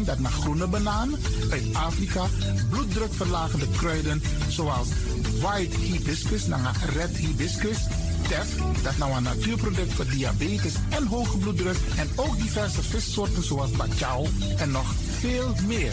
dat naar groene banaan uit Afrika, bloeddrukverlagende kruiden zoals white hibiscus naar red hibiscus, tef, dat nou een natuurproduct voor diabetes en hoge bloeddruk en ook diverse vissoorten zoals bachao en nog veel meer.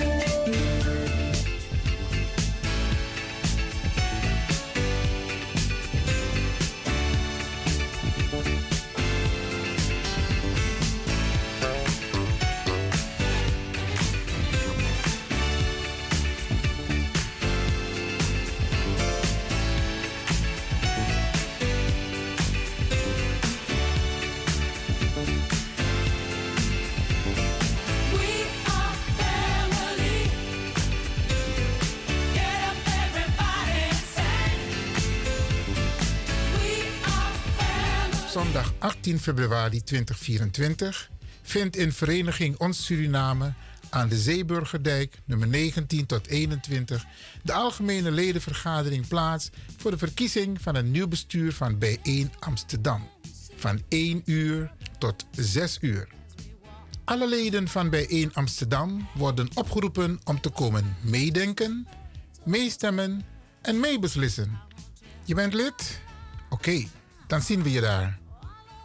Februari 2024 vindt in Vereniging Ons Suriname aan de Zeeburgerdijk nummer 19 tot 21 de algemene ledenvergadering plaats voor de verkiezing van een nieuw bestuur van Bijeen Amsterdam van 1 uur tot 6 uur. Alle leden van Bijeen Amsterdam worden opgeroepen om te komen meedenken, meestemmen en meebeslissen. Je bent lid? Oké, dan zien we je daar.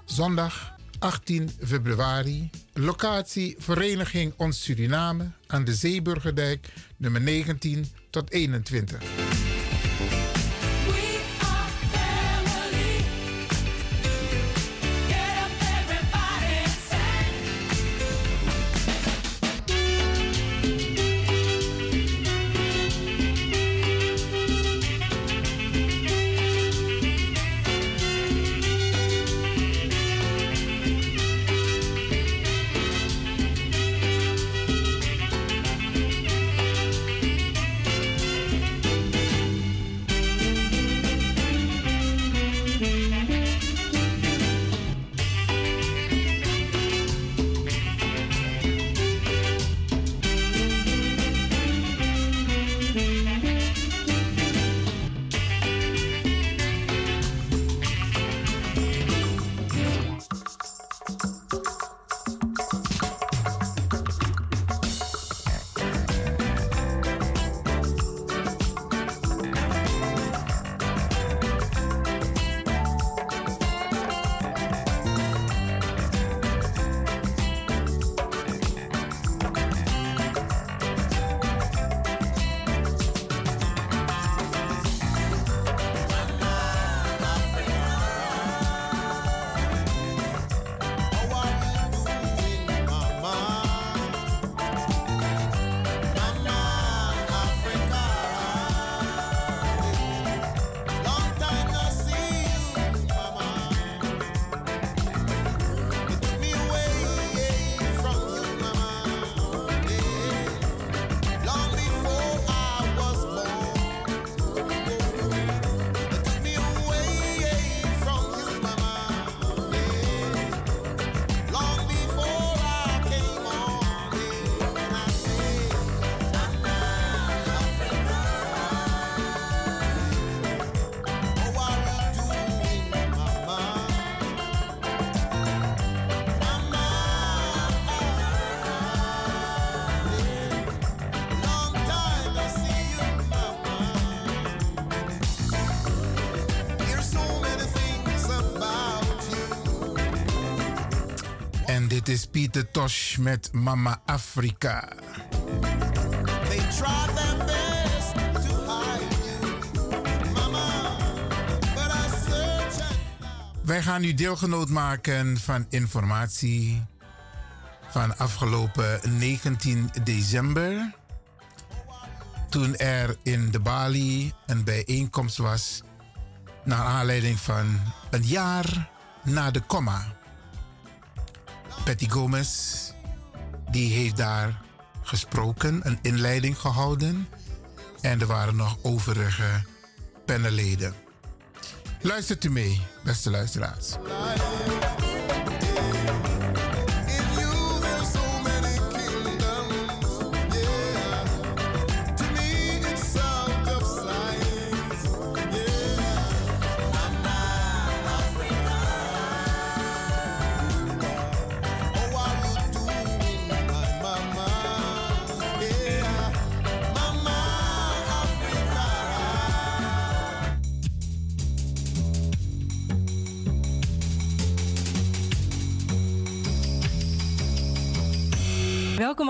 Zondag 18 februari. Locatie Vereniging Ons Suriname aan de Zeeburgerdijk nummer 19 tot 21. is Pieter Tosh met Mama Afrika. Wij gaan nu deelgenoot maken van informatie van afgelopen 19 december. Toen er in de Bali een bijeenkomst was naar aanleiding van een jaar na de komma. Patty Gomez, die heeft daar gesproken, een inleiding gehouden. En er waren nog overige panelleden. Luistert u mee, beste luisteraars.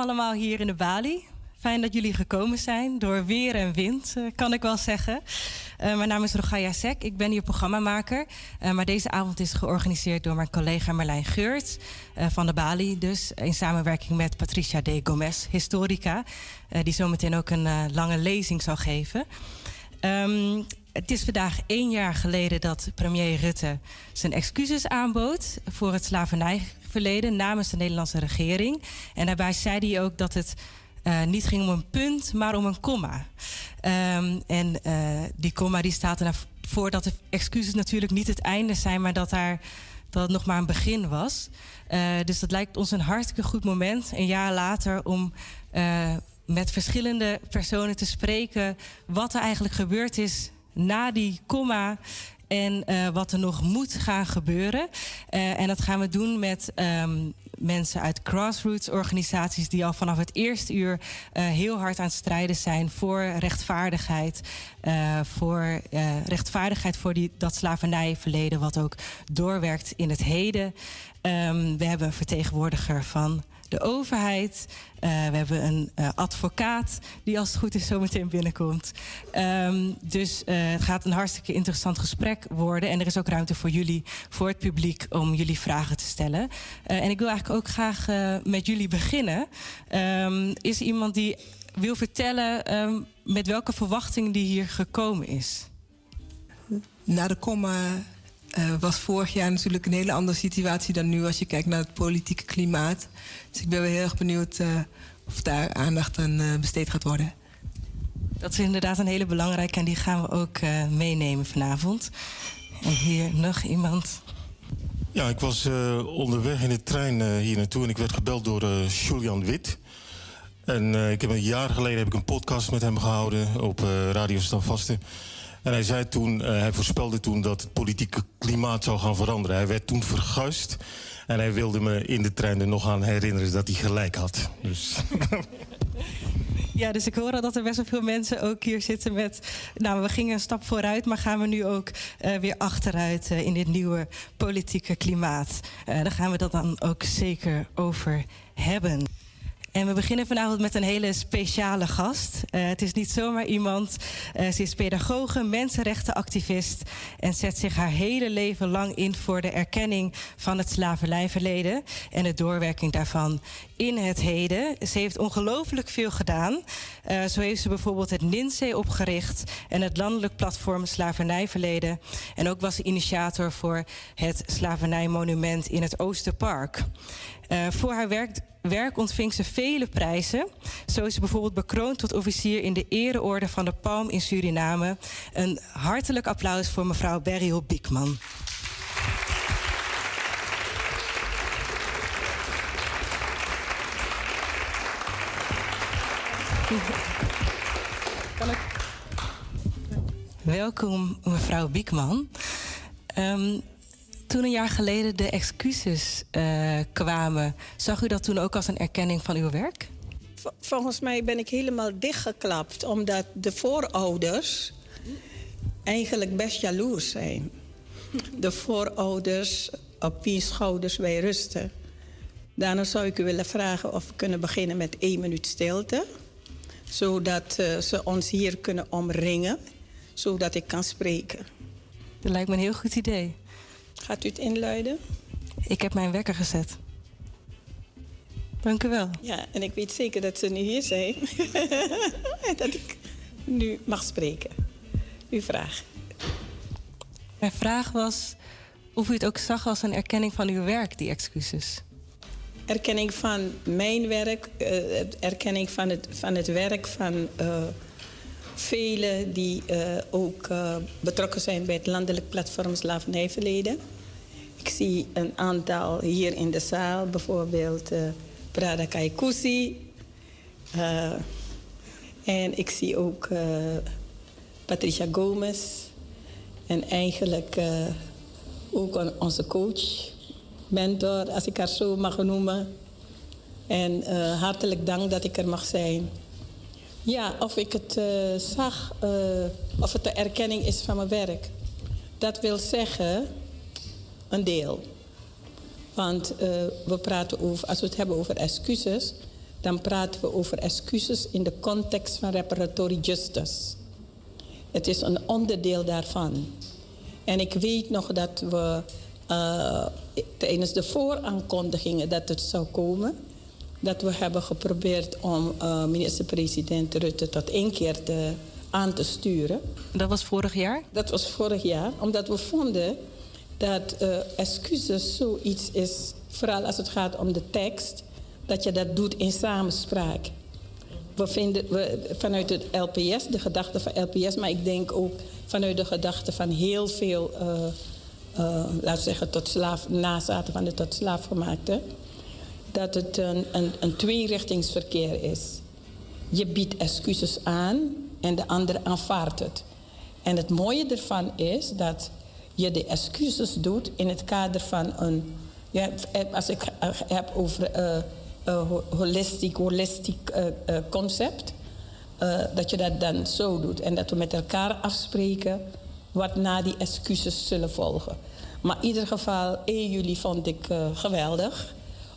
Allemaal hier in de Bali. Fijn dat jullie gekomen zijn door weer en wind, eh, kan ik wel zeggen. Uh, mijn naam is Rogaya Sek, ik ben hier programmamaker. Uh, maar deze avond is georganiseerd door mijn collega Marlijn Geurt van de Bali. Dus in samenwerking met Patricia de Gomez, historica. die zometeen ook een lange lezing zal geven. Um, het is vandaag één jaar geleden dat premier Rutte zijn excuses aanbood voor het slavernijverleden namens de Nederlandse regering. En daarbij zei hij ook dat het uh, niet ging om een punt, maar om een komma. Um, en uh, die komma die staat ervoor dat de excuses natuurlijk niet het einde zijn, maar dat, daar, dat het nog maar een begin was. Uh, dus dat lijkt ons een hartstikke goed moment, een jaar later, om met verschillende personen te spreken wat er eigenlijk gebeurd is na die komma en uh, wat er nog moet gaan gebeuren. Uh, en dat gaan we doen met um, mensen uit grassroots organisaties die al vanaf het eerste uur uh, heel hard aan het strijden zijn voor rechtvaardigheid. voor rechtvaardigheid voor die, dat slavernijverleden, wat ook doorwerkt in het heden. Um, we hebben een vertegenwoordiger van de overheid. Uh, we hebben een uh, advocaat die als het goed is zometeen binnenkomt. Um, dus uh, het gaat een hartstikke interessant gesprek worden. En er is ook ruimte voor jullie, voor het publiek, om jullie vragen te stellen. en ik wil eigenlijk ook graag met jullie beginnen. Um, is er iemand die wil vertellen um, met welke verwachting die hier gekomen is? Na de komma uh, was vorig jaar natuurlijk een hele andere situatie dan nu als je kijkt naar het politieke klimaat. Dus ik ben wel heel erg benieuwd uh, of daar aandacht aan uh, besteed gaat worden. Dat is inderdaad een hele belangrijke en die gaan we ook meenemen vanavond. En hier nog iemand. Ja, ik was onderweg in de trein hier naartoe en ik werd gebeld door Julian Wit. En ik heb een jaar geleden heb ik een podcast met hem gehouden op Radio Standvaste. En hij zei toen, uh, hij voorspelde toen dat het politieke klimaat zou gaan veranderen. Hij werd toen verguisd. En hij wilde me in de trein er nog aan herinneren dat hij gelijk had. Dus. Ja, dus ik hoor dat er best wel veel mensen ook hier zitten met... Nou, we gingen een stap vooruit, maar gaan we nu ook uh, weer achteruit uh, in dit nieuwe politieke klimaat. Uh, daar gaan we dat dan ook zeker over hebben. En we beginnen vanavond met een hele speciale gast. Uh, het is niet zomaar iemand. Uh, ze is pedagoge, mensenrechtenactivist en zet zich haar hele leven lang in voor de erkenning van het slavernijverleden en de doorwerking daarvan in het heden. Ze heeft ongelooflijk veel gedaan. Uh, zo heeft ze bijvoorbeeld het NINSE opgericht en het landelijk platform Slavernijverleden. En ook was ze initiator voor het slavernijmonument in het Oosterpark. Voor haar werk, werk ontving ze vele prijzen. Zo is ze bijvoorbeeld bekroond tot officier in de ereorde van de Palm in Suriname. Een hartelijk applaus voor mevrouw Beryl Biekman. Welkom, mevrouw Biekman. Um, toen een jaar geleden de excuses uh, kwamen, zag u dat toen ook als een erkenning van uw werk? Volgens mij ben ik helemaal dichtgeklapt, omdat de voorouders eigenlijk best jaloers zijn. De voorouders op wie schouders wij rusten. Daarna zou ik u willen vragen of we kunnen beginnen met één minuut stilte. Zodat uh, ze ons hier kunnen omringen, zodat ik kan spreken. Dat lijkt me een heel goed idee. Gaat u het inluiden? Ik heb mijn wekker gezet. Dank u wel. Ja, en ik weet zeker dat ze nu hier zijn. en dat ik nu mag spreken. Uw vraag. Mijn vraag was of u het ook zag als een erkenning van uw werk, die excuses. Erkenning van mijn werk, uh, erkenning van het, van het werk van uh, velen die uh, ook betrokken zijn bij het landelijk platform Slavernijverleden. Ik zie een aantal hier in de zaal, bijvoorbeeld Prada Kaikusi. en ik zie ook Patricia Gomez. En eigenlijk ook onze coach, mentor, als ik haar zo mag noemen. En uh, hartelijk dank dat ik er mag zijn. Ja, of ik het uh, zag, uh, of het de erkenning is van mijn werk. Dat wil zeggen, een deel. Want we praten over, als we het hebben over excuses, dan praten we over excuses in de context van reparatory justice. Het is een onderdeel daarvan. En ik weet nog dat we tijdens de vooraankondigingen dat het zou komen, dat we hebben geprobeerd om uh, minister-president Rutte tot één keer te, aan te sturen. Dat was vorig jaar? Dat was vorig jaar, omdat we vonden dat uh, excuses zoiets is, vooral als het gaat om de tekst, dat je dat doet in samenspraak. We vinden we, vanuit het LPS, de gedachte van LPS, maar ik denk ook vanuit de gedachte van heel veel, uh, uh, laten we zeggen, tot slaaf, nazaten van de tot slaafgemaakte, dat het een, een, tweerichtingsverkeer is. Je biedt excuses aan en de ander aanvaardt het. En het mooie ervan is dat je de excuses doet in het kader van een. Ja, als ik heb over uh, uh, holistiek, holistiek concept. Dat je dat dan zo doet. En dat we met elkaar afspreken wat na die excuses zullen volgen. Maar in ieder geval, 1 juli vond ik geweldig.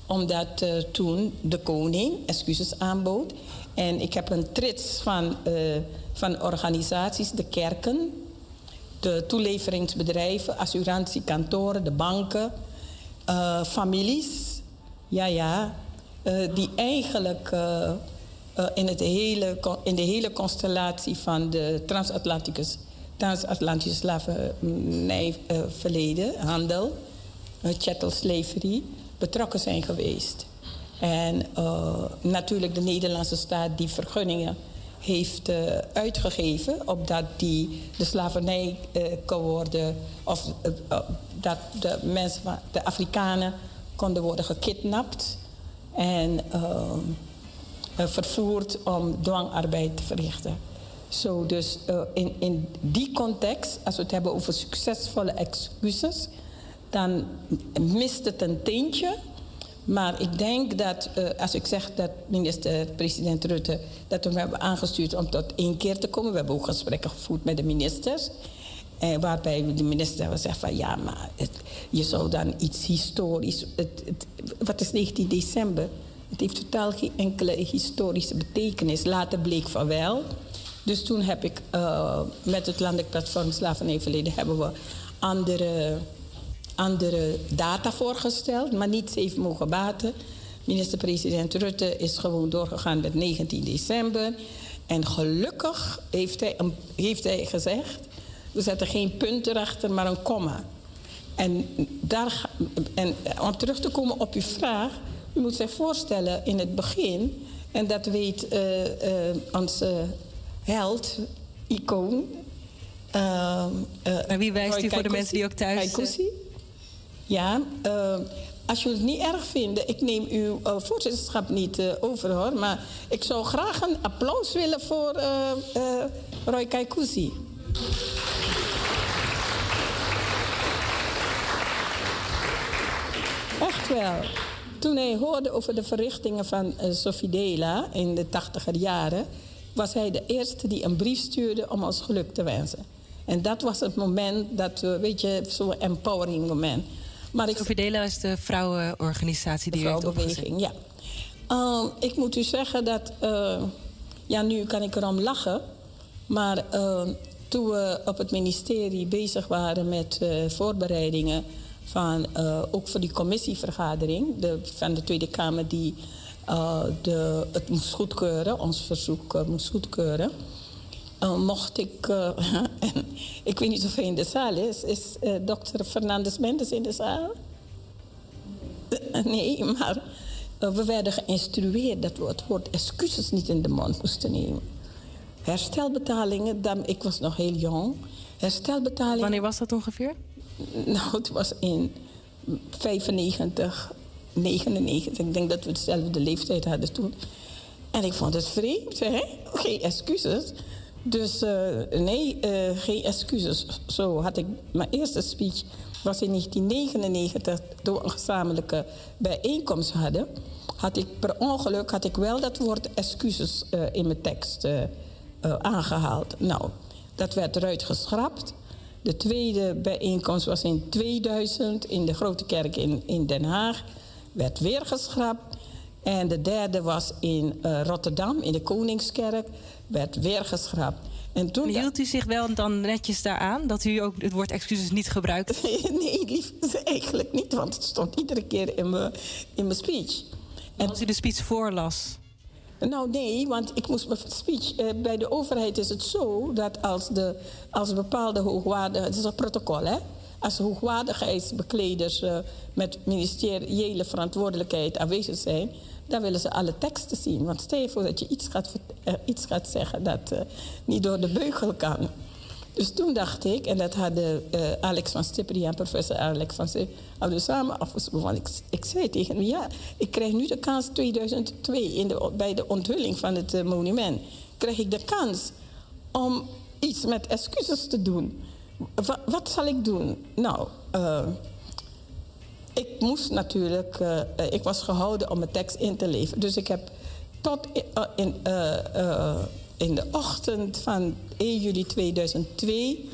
Omdat uh, toen de koning excuses aanbood. En ik heb een trits van, van organisaties, de kerken, de toeleveringsbedrijven, assurantiekantoren, de banken, families. Ja, ja, die eigenlijk in, het hele, in de hele constellatie van de transatlantische, transatlantische slavernijverleden, handel, chattel slavery, betrokken zijn geweest. En natuurlijk de Nederlandse staat die vergunningen heeft uitgegeven, opdat die de slavernij kon worden, of dat de mensen, de Afrikanen konden worden gekidnapt. En uh, vervoerd om dwangarbeid te verrichten. Zo, dus uh, in, in die context, als we het hebben over succesvolle excuses, dan mist het een tintje. Maar ik denk dat, uh, als ik zeg dat minister-president Rutte, dat we hem hebben aangestuurd om tot één keer te komen. We hebben ook gesprekken gevoerd met de ministers. En waarbij de minister hebben gezegd van ja, maar je zou dan iets historisch. Het, het, wat is 19 december? Het heeft totaal geen enkele historische betekenis. Later bleek van wel. Dus toen heb ik uh, met het landelijk platform Slavernijverleden hebben we andere, andere data voorgesteld, maar niet zeven mogen baten. Minister-president Rutte is gewoon doorgegaan met 19 december. En gelukkig heeft hij, heeft hij gezegd: we zetten geen punt erachter, maar een komma. En, daar, en om terug te komen op uw vraag. U moet zich voorstellen in het begin, en dat weet uh, uh, onze held, icoon. Uh, en wie wijst u voor de mensen die ook thuis zijn? Ja, als jullie het niet erg vinden, ik neem uw voorzitterschap niet over hoor, maar ik zou graag een applaus willen voor Roy Kaikusi. Echt wel. Toen hij hoorde over de verrichtingen van Sophie Dela in de tachtiger jaren, was hij de eerste die een brief stuurde om ons geluk te wensen. En dat was het moment dat we, weet je, zo'n empowering moment. Maar ik, is de vrouwenorganisatie die de vrouwenbeweging, ja. Uh, ik moet u zeggen dat, uh, ja, nu kan ik erom lachen, maar uh, toen we op het ministerie bezig waren met voorbereidingen van, ook voor die commissievergadering de, van de Tweede Kamer die de, het moest goedkeuren, ons verzoek moest goedkeuren. Mocht ik, ik weet niet of hij in de zaal is, is dokter Fernandes Mendes in de zaal? nee, maar we werden geïnstrueerd dat we het woord excuses niet in de mond moesten nemen. Herstelbetalingen, dan, ik was nog heel jong. Herstelbetalingen. Wanneer was dat ongeveer? Nou, het was in 95, 99. Ik denk dat we dezelfde leeftijd hadden toen. En ik vond het vreemd, hè? Geen excuses. Dus uh, nee, uh, geen excuses. Zo had ik mijn eerste speech was in 1999 door een gezamenlijke bijeenkomst hadden, had ik per ongeluk had ik wel dat woord excuses uh, in mijn tekst aangehaald. Nou, dat werd eruit geschrapt. De tweede bijeenkomst was in 2000 in de Grote Kerk in, in Den Haag. Werd weer geschrapt. En de derde was in Rotterdam in de Koningskerk. Werd weer geschrapt. En toen hield u zich wel dan netjes daaraan? Dat u ook het woord excuses niet gebruikt? nee, lief, eigenlijk niet. Want het stond iedere keer in mijn, in mijn speech. En als u de speech voorlas? Nou nee, want ik moest mijn speech... Eh, bij de overheid is het zo dat als, de, als bepaalde hoogwaardige... Het is een protocol, hè? Als hoogwaardigheidsbekleders uh, met ministeriële verantwoordelijkheid aanwezig zijn dan willen ze alle teksten zien. Want stel je voor dat je iets gaat, uh, iets gaat zeggen dat uh, niet door de beugel kan. Dus toen dacht ik, en dat hadden uh, Alex van en professor Alex van hadden samen afgesproken. Ik, ik zei tegen hem, ja, ik krijg nu de kans 2002 in de, bij de onthulling van het monument. Krijg ik de kans om iets met excuses te doen. Wat, wat zal ik doen? Nou, ik moest natuurlijk, uh, ik was gehouden om mijn tekst in te leveren. Dus ik heb tot in, uh, in de ochtend van 1 juli 2002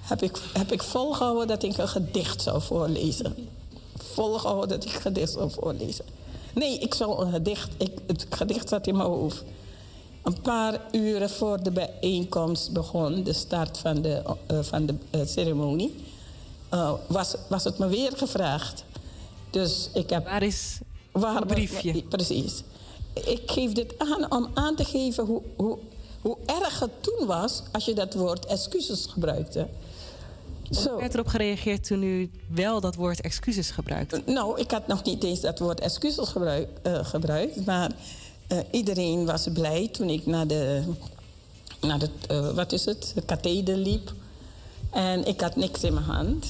heb ik, heb ik volgehouden dat ik een gedicht zou voorlezen. Volgehouden dat ik een gedicht zou voorlezen. Nee, ik zou een gedicht, ik, het gedicht zat in mijn hoofd. Een paar uren voor de bijeenkomst begon, de start van de, van de ceremonie, was, was het me weer gevraagd. Dus ik heb... Waar is waar, het briefje? Precies. Ik geef dit aan om aan te geven hoe, hoe, hoe erg het toen was... als je dat woord excuses gebruikte. Hoe werd erop gereageerd toen u wel dat woord excuses gebruikte? Nou, ik had nog niet eens dat woord excuses gebruik, uh, gebruikt. Maar uh, iedereen was blij toen ik naar de, naar de uh, wat is het, de katheder liep. En ik had niks in mijn hand.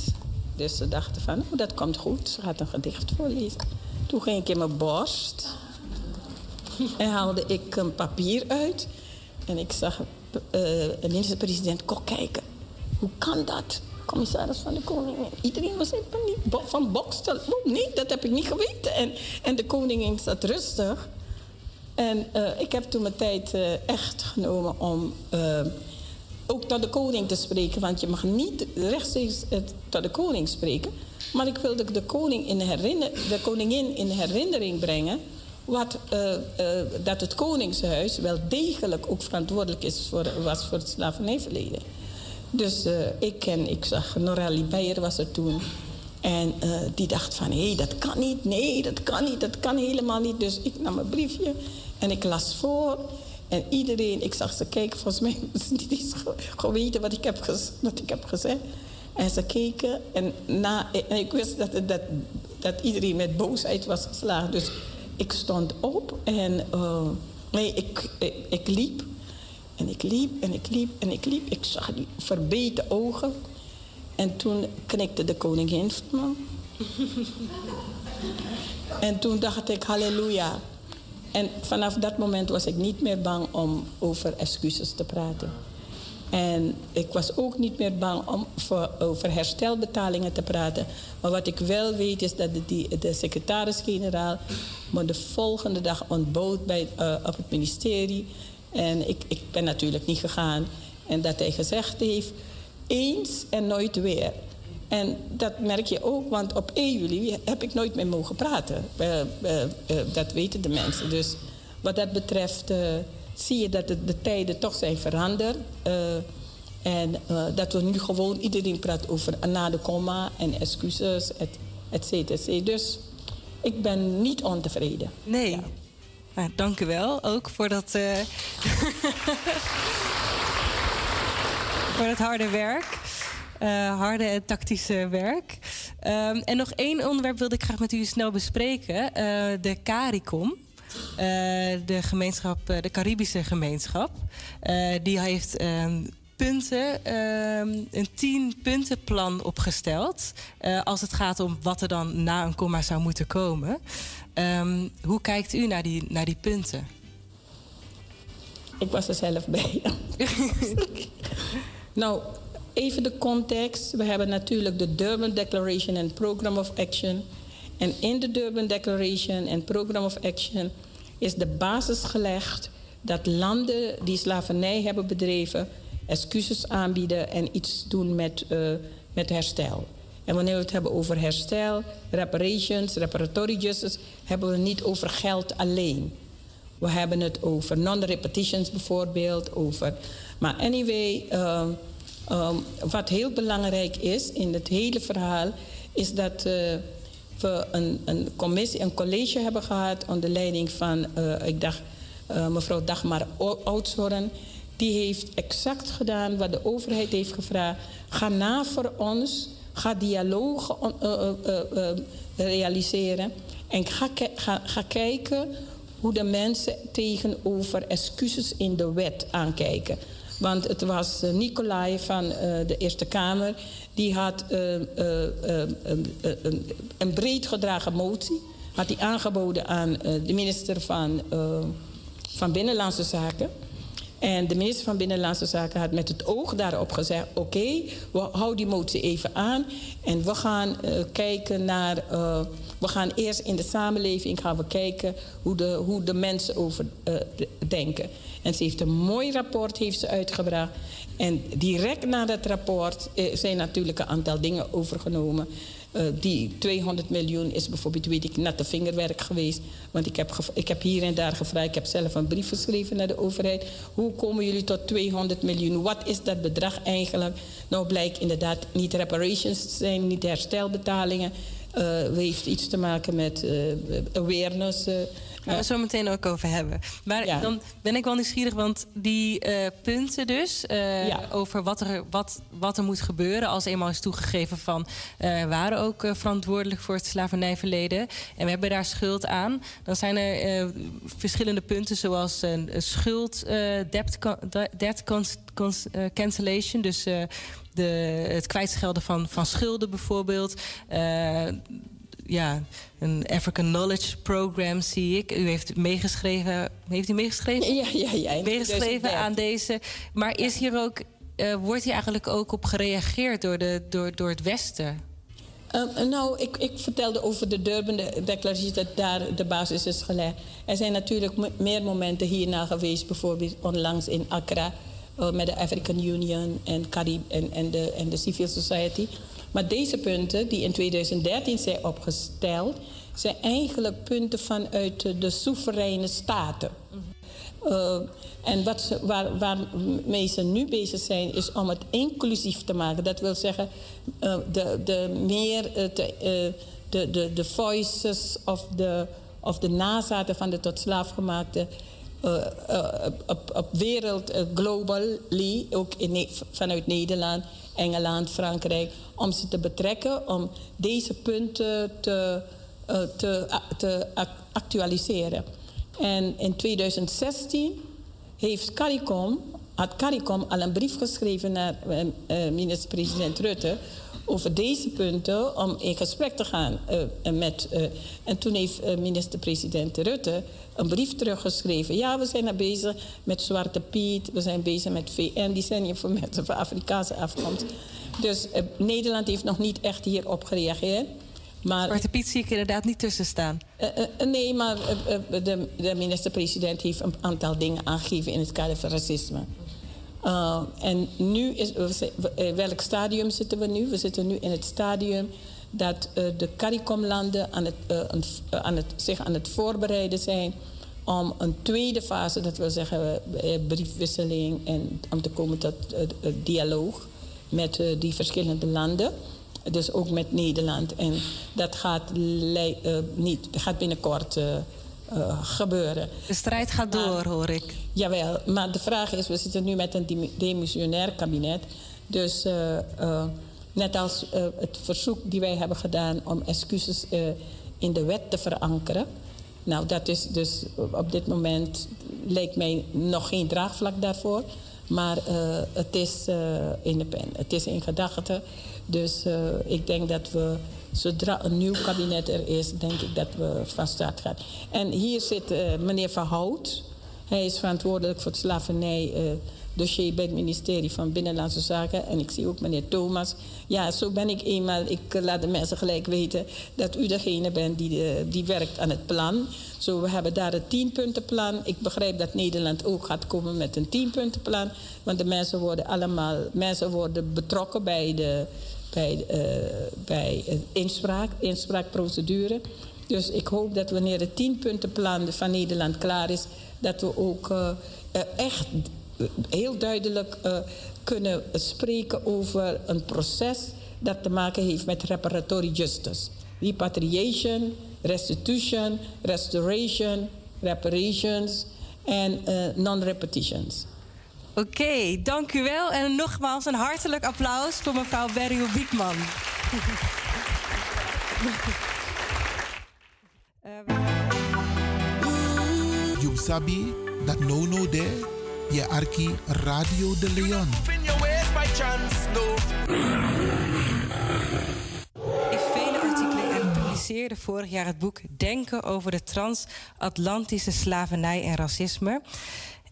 Dus ze dachten van, oh, dat komt goed. Ze gaat een gedicht voorlezen. Toen ging ik in mijn borst. En haalde ik een papier uit. En ik zag uh, de minister-president Kok kijken. Hoe kan dat? Commissaris van de Koningin. Iedereen was in paniek. Van Bokstel. Oh nee, dat heb ik niet geweten. En, en de koningin zat rustig. En uh, ik heb toen mijn tijd uh, echt genomen om ook tot de koning te spreken. Want je mag niet rechtstreeks tot de koning spreken. Maar ik wilde de, koning in de koningin in herinnering brengen... Wat, uh, uh, dat het koningshuis wel degelijk ook verantwoordelijk is voor, was voor het slavernijverleden. Dus ik en ik zag Norelli Beyer was er toen. En die dacht van, hé, hey, dat kan niet. Nee, dat kan niet. Dat kan helemaal niet. Dus ik nam een briefje en ik las voor... En iedereen, ik zag ze kijken, volgens mij hebben ze niet eens geweten wat ik heb, wat ik heb gezegd. En ze keken en, na, en ik wist dat, dat, dat iedereen met boosheid was geslagen. Dus ik stond op en uh, nee, ik, ik, ik, liep. En ik liep en ik liep en ik liep. Ik zag die verbeten ogen. En toen knikte de koningin van me. en toen dacht ik, halleluja. En vanaf dat moment was ik niet meer bang om over excuses te praten. En ik was ook niet meer bang om voor, over herstelbetalingen te praten. Maar wat ik wel weet is dat de, de secretaris-generaal me de volgende dag ontbood bij, uh, op het ministerie. En ik, ik ben natuurlijk niet gegaan. En dat hij gezegd heeft, eens en nooit weer. En dat merk je ook, want op 1 juli heb ik nooit meer mogen praten. Uh, uh, uh, dat weten de mensen. Dus wat dat betreft zie je dat de, de, tijden toch zijn veranderd. En dat we nu gewoon iedereen praat over na de komma en excuses, et, et cetera. Dus ik ben niet ontevreden. Nee. Ja. Nou, dank u wel ook voor dat, voor het harde werk. Uh, harde en tactische werk. Um, en nog één onderwerp wilde ik graag met u snel bespreken. Uh, de CARICOM. de gemeenschap, de Caribische gemeenschap. die heeft um, punten, ehm, een tien puntenplan opgesteld. Als het gaat om wat er dan na een komma zou moeten komen. Um, hoe kijkt u naar die, naar die punten? Ik was er zelf bij. nou, even de context. We hebben natuurlijk de Durban Declaration en Program of Action. En in de Durban Declaration en Program of Action is de basis gelegd dat landen die slavernij hebben bedreven excuses aanbieden en iets doen met, uh, met herstel. En wanneer we het hebben over herstel, reparations, reparatory justice, hebben we het niet over geld alleen. We hebben het over non-repetitions bijvoorbeeld, over. Maar anyway, uh, um, wat heel belangrijk is in het hele verhaal, is dat uh, we een, een, commissie, een college hebben gehad onder leiding van, ik dacht, mevrouw Dagmar Oudshoorn die heeft exact gedaan wat de overheid heeft gevraagd. Ga na voor ons, ga dialoog uh, realiseren en ga, ga, ga kijken hoe de mensen tegenover excuses in de wet aankijken. Want het was Nicolai van de Eerste Kamer, die had een breed gedragen motie, had hij aangeboden aan de minister van, van Binnenlandse Zaken. En de minister van Binnenlandse Zaken had met het oog daarop gezegd: oké, we houden die motie even aan en we gaan kijken naar. We gaan eerst in de samenleving gaan we kijken hoe de, hoe de mensen over denken. En ze heeft een mooi rapport heeft ze uitgebracht. En direct na dat rapport zijn natuurlijk een aantal dingen overgenomen. Uh, die 200 miljoen is bijvoorbeeld, weet ik, natte vingerwerk geweest. Want ik heb, ik heb hier en daar gevraagd, ik heb zelf een brief geschreven naar de overheid. Hoe komen jullie tot 200 miljoen? Wat is dat bedrag eigenlijk? Nou blijkt inderdaad niet reparations te zijn, niet herstelbetalingen. Uh, heeft iets te maken met uh, awareness. Gaan we zo meteen ook over hebben. Maar dan ben ik wel nieuwsgierig, want die uh, punten dus... Uh, ja. over wat er, wat, wat er moet gebeuren als eenmaal is toegegeven van... Uh, waren ook verantwoordelijk voor het slavernijverleden... en we hebben daar schuld aan. Dan zijn er verschillende punten zoals schuld, debt, debt cancellation... dus de, het kwijtschelden van, van schulden bijvoorbeeld ja, een African Knowledge Program zie ik. U heeft meegeschreven. Heeft u meegeschreven? Ja, ja, ja. Meegeschreven aan deze. Maar is hier ook, uh, wordt hier eigenlijk ook op gereageerd door, de, door, door het Westen? Uh, nou, ik, ik, vertelde over de Durban-declaratie dat daar de basis is gelegd. Er zijn natuurlijk meer momenten hierna geweest, bijvoorbeeld onlangs in Accra uh, met de African Union en, Carib en, en, de, en de Civil Society. Maar deze punten die in 2013 zijn opgesteld, zijn eigenlijk punten vanuit de soevereine staten. Uh, en wat ze, waar, waarmee ze nu bezig zijn, is om het inclusief te maken. Dat wil zeggen, uh, de, de meer uh, de, de, de, voices of de, of de nazaten van de tot slaaf gemaakte op, op wereld, globally, ook in, vanuit Nederland, Engeland, Frankrijk, om ze te betrekken, om deze punten te, uh, te, te actualiseren. En in 2016 heeft CARICOM, had CARICOM al een brief geschreven naar uh, minister-president Rutte over deze punten om in gesprek te gaan met. En toen heeft minister-president Rutte een brief teruggeschreven. Ja, we zijn er bezig met Zwarte Piet, we zijn bezig met VN, die zijn hier voor mensen van Afrikaanse afkomst. Dus uh, Nederland heeft nog niet echt hierop gereageerd. Maar, Zwarte Piet zie ik inderdaad niet tussen staan. Uh, uh, nee, maar de, de minister-president heeft een aantal dingen aangegeven in het kader van racisme. en nu is, welk stadium zitten we nu? We zitten nu in het stadium dat de CARICOM-landen aan het, aan het, zich aan het voorbereiden zijn om een tweede fase, dat wil zeggen briefwisseling en om te komen tot dialoog met die verschillende landen. Dus ook met Nederland. En dat gaat, niet, dat gaat binnenkort uh, gebeuren. De strijd gaat door, hoor ik. Jawel, maar de vraag is, we zitten nu met een demissionair kabinet. Dus net als het verzoek die wij hebben gedaan om excuses in de wet te verankeren. Nou, dat is dus op dit moment lijkt mij nog geen draagvlak daarvoor. Maar het is in de pen, het is in gedachten. Dus ik denk dat we zodra een nieuw kabinet er is, denk ik dat we van start gaan. En hier zit meneer Verhout. Hij is verantwoordelijk voor het slavernij. Dossier bij het ministerie van Binnenlandse Zaken. En ik zie ook meneer Thomas. Ja, zo ben ik eenmaal. Ik uh, laat de mensen gelijk weten dat u degene bent die, uh, die werkt aan het plan. Zo, we hebben daar een tienpuntenplan. Ik begrijp dat Nederland ook gaat komen met een tienpuntenplan. Want de mensen worden allemaal mensen worden betrokken bij de bij, uh, bij inspraak, inspraakprocedure. Dus ik hoop dat wanneer het tienpuntenplan van Nederland klaar is, dat we ook echt heel duidelijk uh, kunnen spreken over een proces dat te maken heeft met reparatory justice. Repatriation, restitution, restoration, reparations en non-repetitions. Oké, dank u wel. En nogmaals een hartelijk applaus voor mevrouw Beryl Biekman. You sabi dat no no de je arki Radio de Leon. In vele artikelen en publiceerde vorig jaar het boek Denken over de transatlantische slavernij en racisme.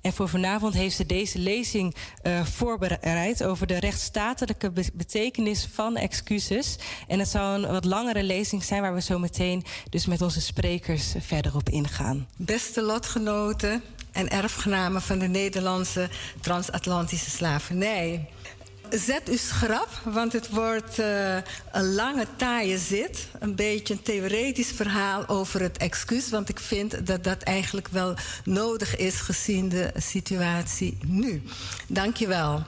En voor vanavond heeft ze deze lezing uh, voorbereid over de rechtsstatelijke betekenis van excuses. En het zou een wat langere lezing zijn waar we zo meteen dus met onze sprekers verder op ingaan. Beste lotgenoten en erfgenamen van de Nederlandse transatlantische slavernij. Zet uw schrap, want het wordt uh, een lange, taaie zit. Een beetje een theoretisch verhaal over het excuus. Want ik vind dat dat eigenlijk wel nodig is gezien de situatie nu. Dank je wel.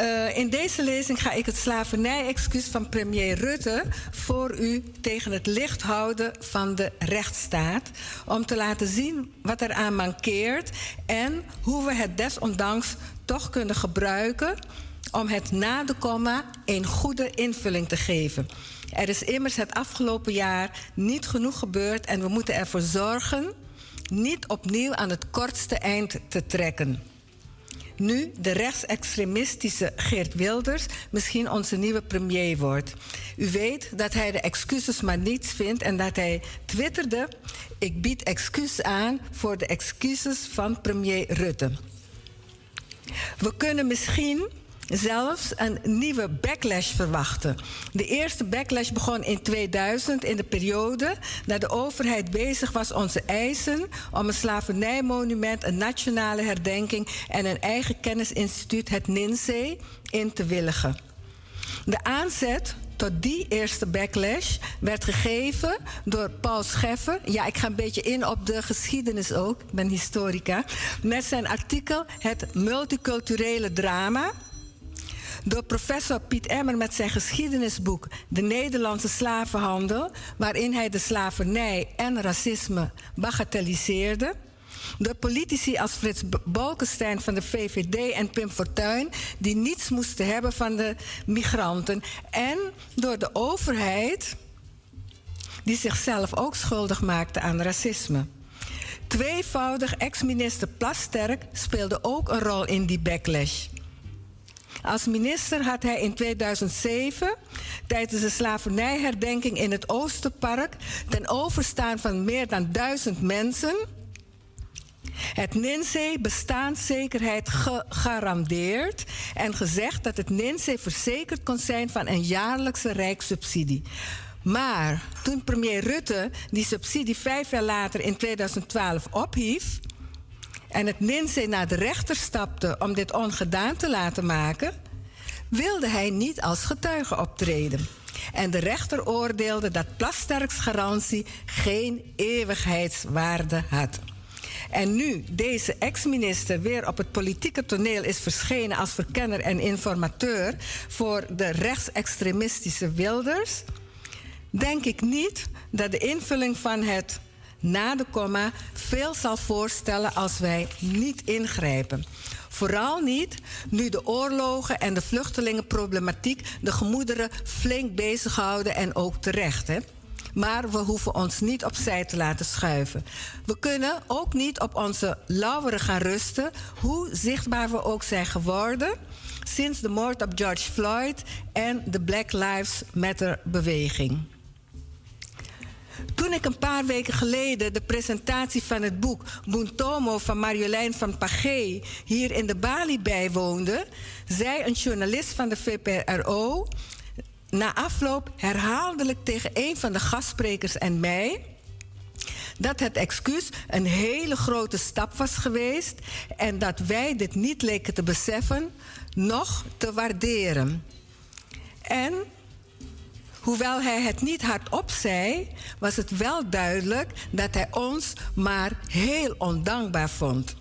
Uh, in deze lezing ga ik het slavernij-excuus van premier Rutte voor u tegen het licht houden van de rechtsstaat. Om te laten zien wat eraan mankeert en hoe we het desondanks toch kunnen gebruiken om het na de komma een goede invulling te geven. Er is immers het afgelopen jaar niet genoeg gebeurd en we moeten ervoor zorgen niet opnieuw aan het kortste eind te trekken. Nu de rechtsextremistische Geert Wilders misschien onze nieuwe premier wordt. U weet dat hij de excuses maar niets vindt en dat hij twitterde: Ik bied excuus aan voor de excuses van premier Rutte. We kunnen misschien zelfs een nieuwe backlash verwachten. De eerste backlash begon in 2000 in de periode dat de overheid bezig was onze eisen om een slavernijmonument, een nationale herdenking en een eigen kennisinstituut, het NINSE, in te willigen. De aanzet tot die eerste backlash werd gegeven door Paul Scheffer. Ja, ik ga een beetje in op de geschiedenis ook. Ik ben historica. Met zijn artikel Het multiculturele drama door professor Piet Emmer met zijn geschiedenisboek De Nederlandse slavenhandel, waarin hij de slavernij en racisme bagatelliseerde. Door politici als Frits Bolkestein van de VVD en Pim Fortuyn, die niets moesten hebben van de migranten. En door de overheid, die zichzelf ook schuldig maakte aan racisme. Tweevoudig ex-minister Plasterk speelde ook een rol in die backlash. Als minister had hij in 2007 tijdens de slavernijherdenking in het Oosterpark ten overstaan van meer dan duizend mensen het NINSE bestaanszekerheid gegarandeerd en gezegd dat het NINSE verzekerd kon zijn van een jaarlijkse rijkssubsidie. Maar toen premier Rutte die subsidie vijf jaar later in 2012 ophief, en het NINSE naar de rechter stapte om dit ongedaan te laten maken, wilde hij niet als getuige optreden. En de rechter oordeelde dat Plasterks garantie geen eeuwigheidswaarde had. En nu deze ex-minister weer op het politieke toneel is verschenen als verkenner en informateur voor de rechtsextremistische Wilders, denk ik niet dat de invulling van het na de komma veel zal voorstellen als wij niet ingrijpen. Vooral niet nu de oorlogen en de vluchtelingenproblematiek de gemoederen flink bezighouden en ook terecht. Hè? Maar we hoeven ons niet opzij te laten schuiven. We kunnen ook niet op onze lauweren gaan rusten, hoe zichtbaar we ook zijn geworden sinds de moord op George Floyd en de Black Lives Matter beweging. Toen ik een paar weken geleden de presentatie van het boek Buntomo van Marjolein van Pagé hier in de Bali bijwoonde, zei een journalist van de VPRO na afloop herhaaldelijk tegen een van de gastsprekers en mij dat het excuus een hele grote stap was geweest en dat wij dit niet leken te beseffen, nog te waarderen. En hoewel hij het niet hardop zei, was het wel duidelijk dat hij ons maar heel ondankbaar vond.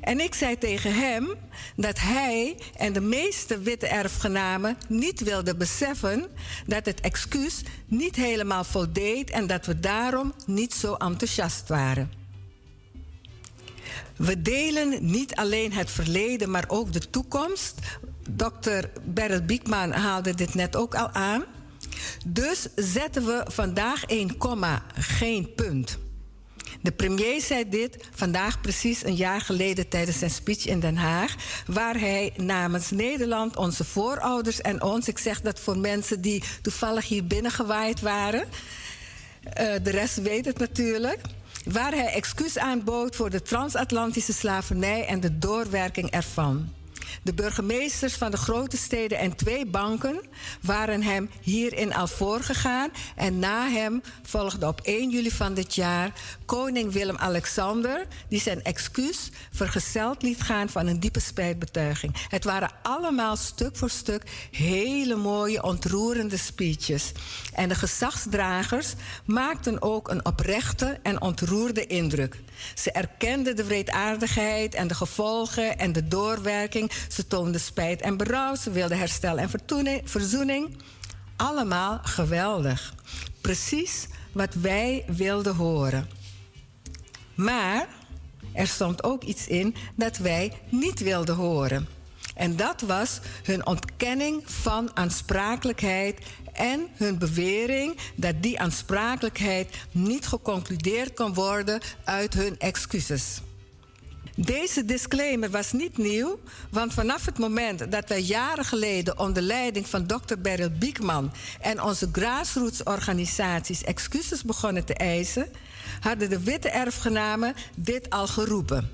En ik zei tegen hem dat hij en de meeste witte erfgenamen niet wilden beseffen dat het excuus niet helemaal voldeed en dat we daarom niet zo enthousiast waren. We delen niet alleen het verleden, maar ook de toekomst. Dr. Beryl Biekman haalde dit net ook al aan. Dus zetten we vandaag een komma, geen punt. De premier zei dit vandaag precies een jaar geleden tijdens zijn speech in Den Haag, waar hij namens Nederland, onze voorouders en ons, ik zeg dat voor mensen die toevallig hier binnengewaaid waren, uh, de rest weet het natuurlijk, waar hij excuus aanbood voor de transatlantische slavernij en de doorwerking ervan. De burgemeesters van de grote steden en twee banken waren hem hierin al voorgegaan. En na hem volgde op 1 juli van dit jaar koning Willem-Alexander, die zijn excuus vergezeld liet gaan van een diepe spijtbetuiging. Het waren allemaal stuk voor stuk hele mooie, ontroerende speeches. En de gezagsdragers maakten ook een oprechte en ontroerde indruk. Ze erkenden de wreedaardigheid en de gevolgen en de doorwerking. Ze toonden spijt en berouw. Ze wilden herstel en verzoening. Allemaal geweldig. Precies wat wij wilden horen. Maar er stond ook iets in dat wij niet wilden horen. En dat was hun ontkenning van aansprakelijkheid en hun bewering dat die aansprakelijkheid niet geconcludeerd kon worden uit hun excuses. Deze disclaimer was niet nieuw, want vanaf het moment dat wij jaren geleden onder leiding van Dr. Beryl Biekman en onze grassroots-organisaties excuses begonnen te eisen, hadden de witte erfgenamen dit al geroepen.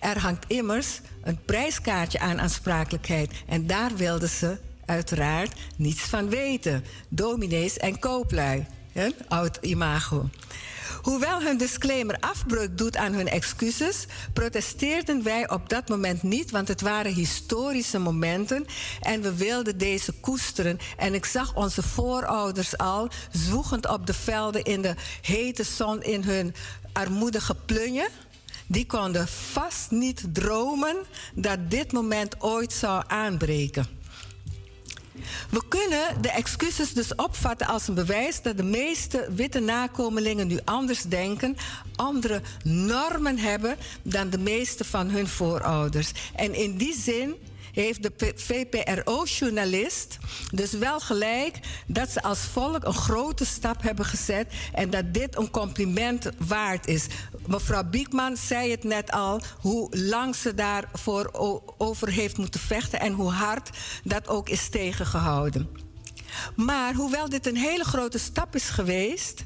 Er hangt immers een prijskaartje aan aansprakelijkheid en daar wilden ze uiteraard niets van weten. Dominees en kooplui. Een oud imago. Hoewel hun disclaimer afbreuk doet aan hun excuses, protesteerden wij op dat moment niet, want het waren historische momenten en we wilden deze koesteren. En ik zag onze voorouders al zwoegend op de velden in de hete zon in hun armoedige plunje. Die konden vast niet dromen dat dit moment ooit zou aanbreken. We kunnen de excuses dus opvatten als een bewijs dat de meeste witte nakomelingen nu anders denken, andere normen hebben dan de meeste van hun voorouders. En in die zin heeft de VPRO-journalist dus wel gelijk dat ze als volk een grote stap hebben gezet en dat dit een compliment waard is. Mevrouw Biekman zei het net al, hoe lang ze daarvoor over heeft moeten vechten en hoe hard dat ook is tegengehouden. Maar hoewel dit een hele grote stap is geweest,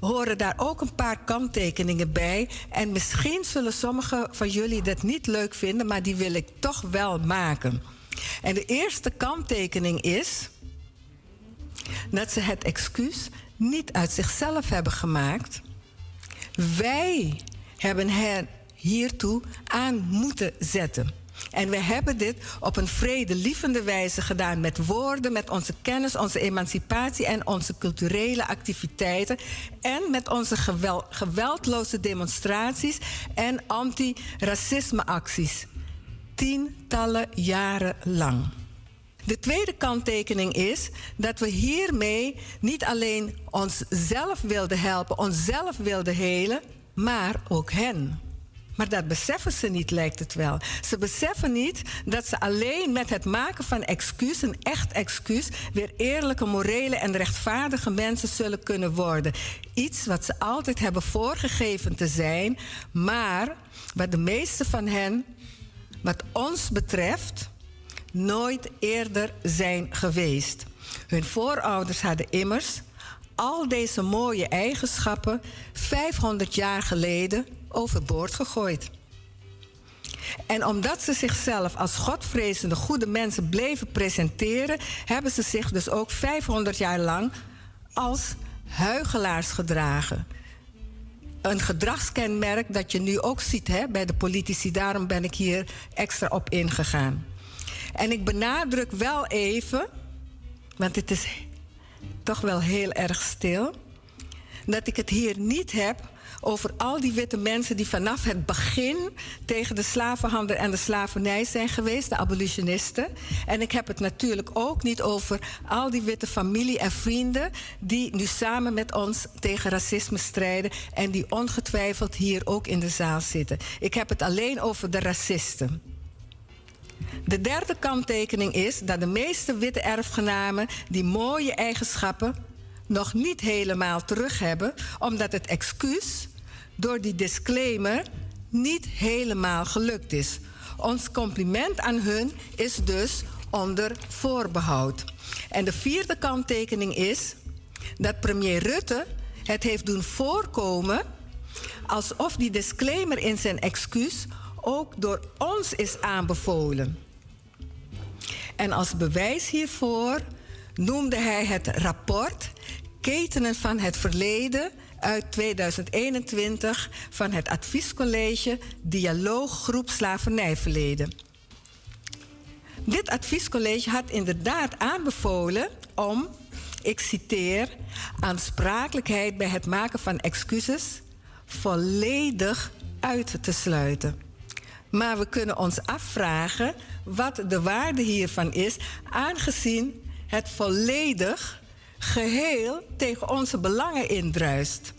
horen daar ook een paar kanttekeningen bij. En misschien zullen sommigen van jullie dat niet leuk vinden, maar die wil ik toch wel maken. En de eerste kanttekening is dat ze het excuus niet uit zichzelf hebben gemaakt. Wij hebben hen hiertoe aan moeten zetten. En we hebben dit op een vredelievende wijze gedaan met woorden, met onze kennis, onze emancipatie en onze culturele activiteiten. En met onze geweldloze demonstraties en anti-racisme-acties. Tientallen jaren lang. De tweede kanttekening is dat we hiermee niet alleen onszelf wilden helpen, onszelf wilden helen, maar ook hen. Maar dat beseffen ze niet, lijkt het wel. Ze beseffen niet dat ze alleen met het maken van excuus, een echt excuus, weer eerlijke, morele en rechtvaardige mensen zullen kunnen worden. Iets wat ze altijd hebben voorgegeven te zijn, maar wat de meeste van hen, wat ons betreft, nooit eerder zijn geweest. Hun voorouders hadden immers al deze mooie eigenschappen 500 jaar geleden overboord gegooid. En omdat ze zichzelf als godvrezende goede mensen bleven presenteren, hebben ze zich dus ook 500 jaar lang als huigelaars gedragen. Een gedragskenmerk dat je nu ook ziet hè, bij de politici. Daarom ben ik hier extra op ingegaan. En ik benadruk wel even, want het is toch wel heel erg stil, dat ik het hier niet heb over al die witte mensen die vanaf het begin tegen de slavenhandel en de slavernij zijn geweest, de abolitionisten. En ik heb het natuurlijk ook niet over al die witte familie en vrienden die nu samen met ons tegen racisme strijden en die ongetwijfeld hier ook in de zaal zitten. Ik heb het alleen over de racisten. De derde kanttekening is dat de meeste witte erfgenamen die mooie eigenschappen nog niet helemaal terug hebben, omdat het excuus door die disclaimer niet helemaal gelukt is. Ons compliment aan hun is dus onder voorbehoud. En de vierde kanttekening is dat premier Rutte het heeft doen voorkomen alsof die disclaimer in zijn excuus ook door ons is aanbevolen. En als bewijs hiervoor noemde hij het rapport Ketenen van het Verleden uit 2021 van het Adviescollege Dialooggroep Slavernijverleden. Dit adviescollege had inderdaad aanbevolen om, ik citeer, aansprakelijkheid bij het maken van excuses volledig uit te sluiten. Maar we kunnen ons afvragen wat de waarde hiervan is, aangezien het volledig geheel tegen onze belangen indruist.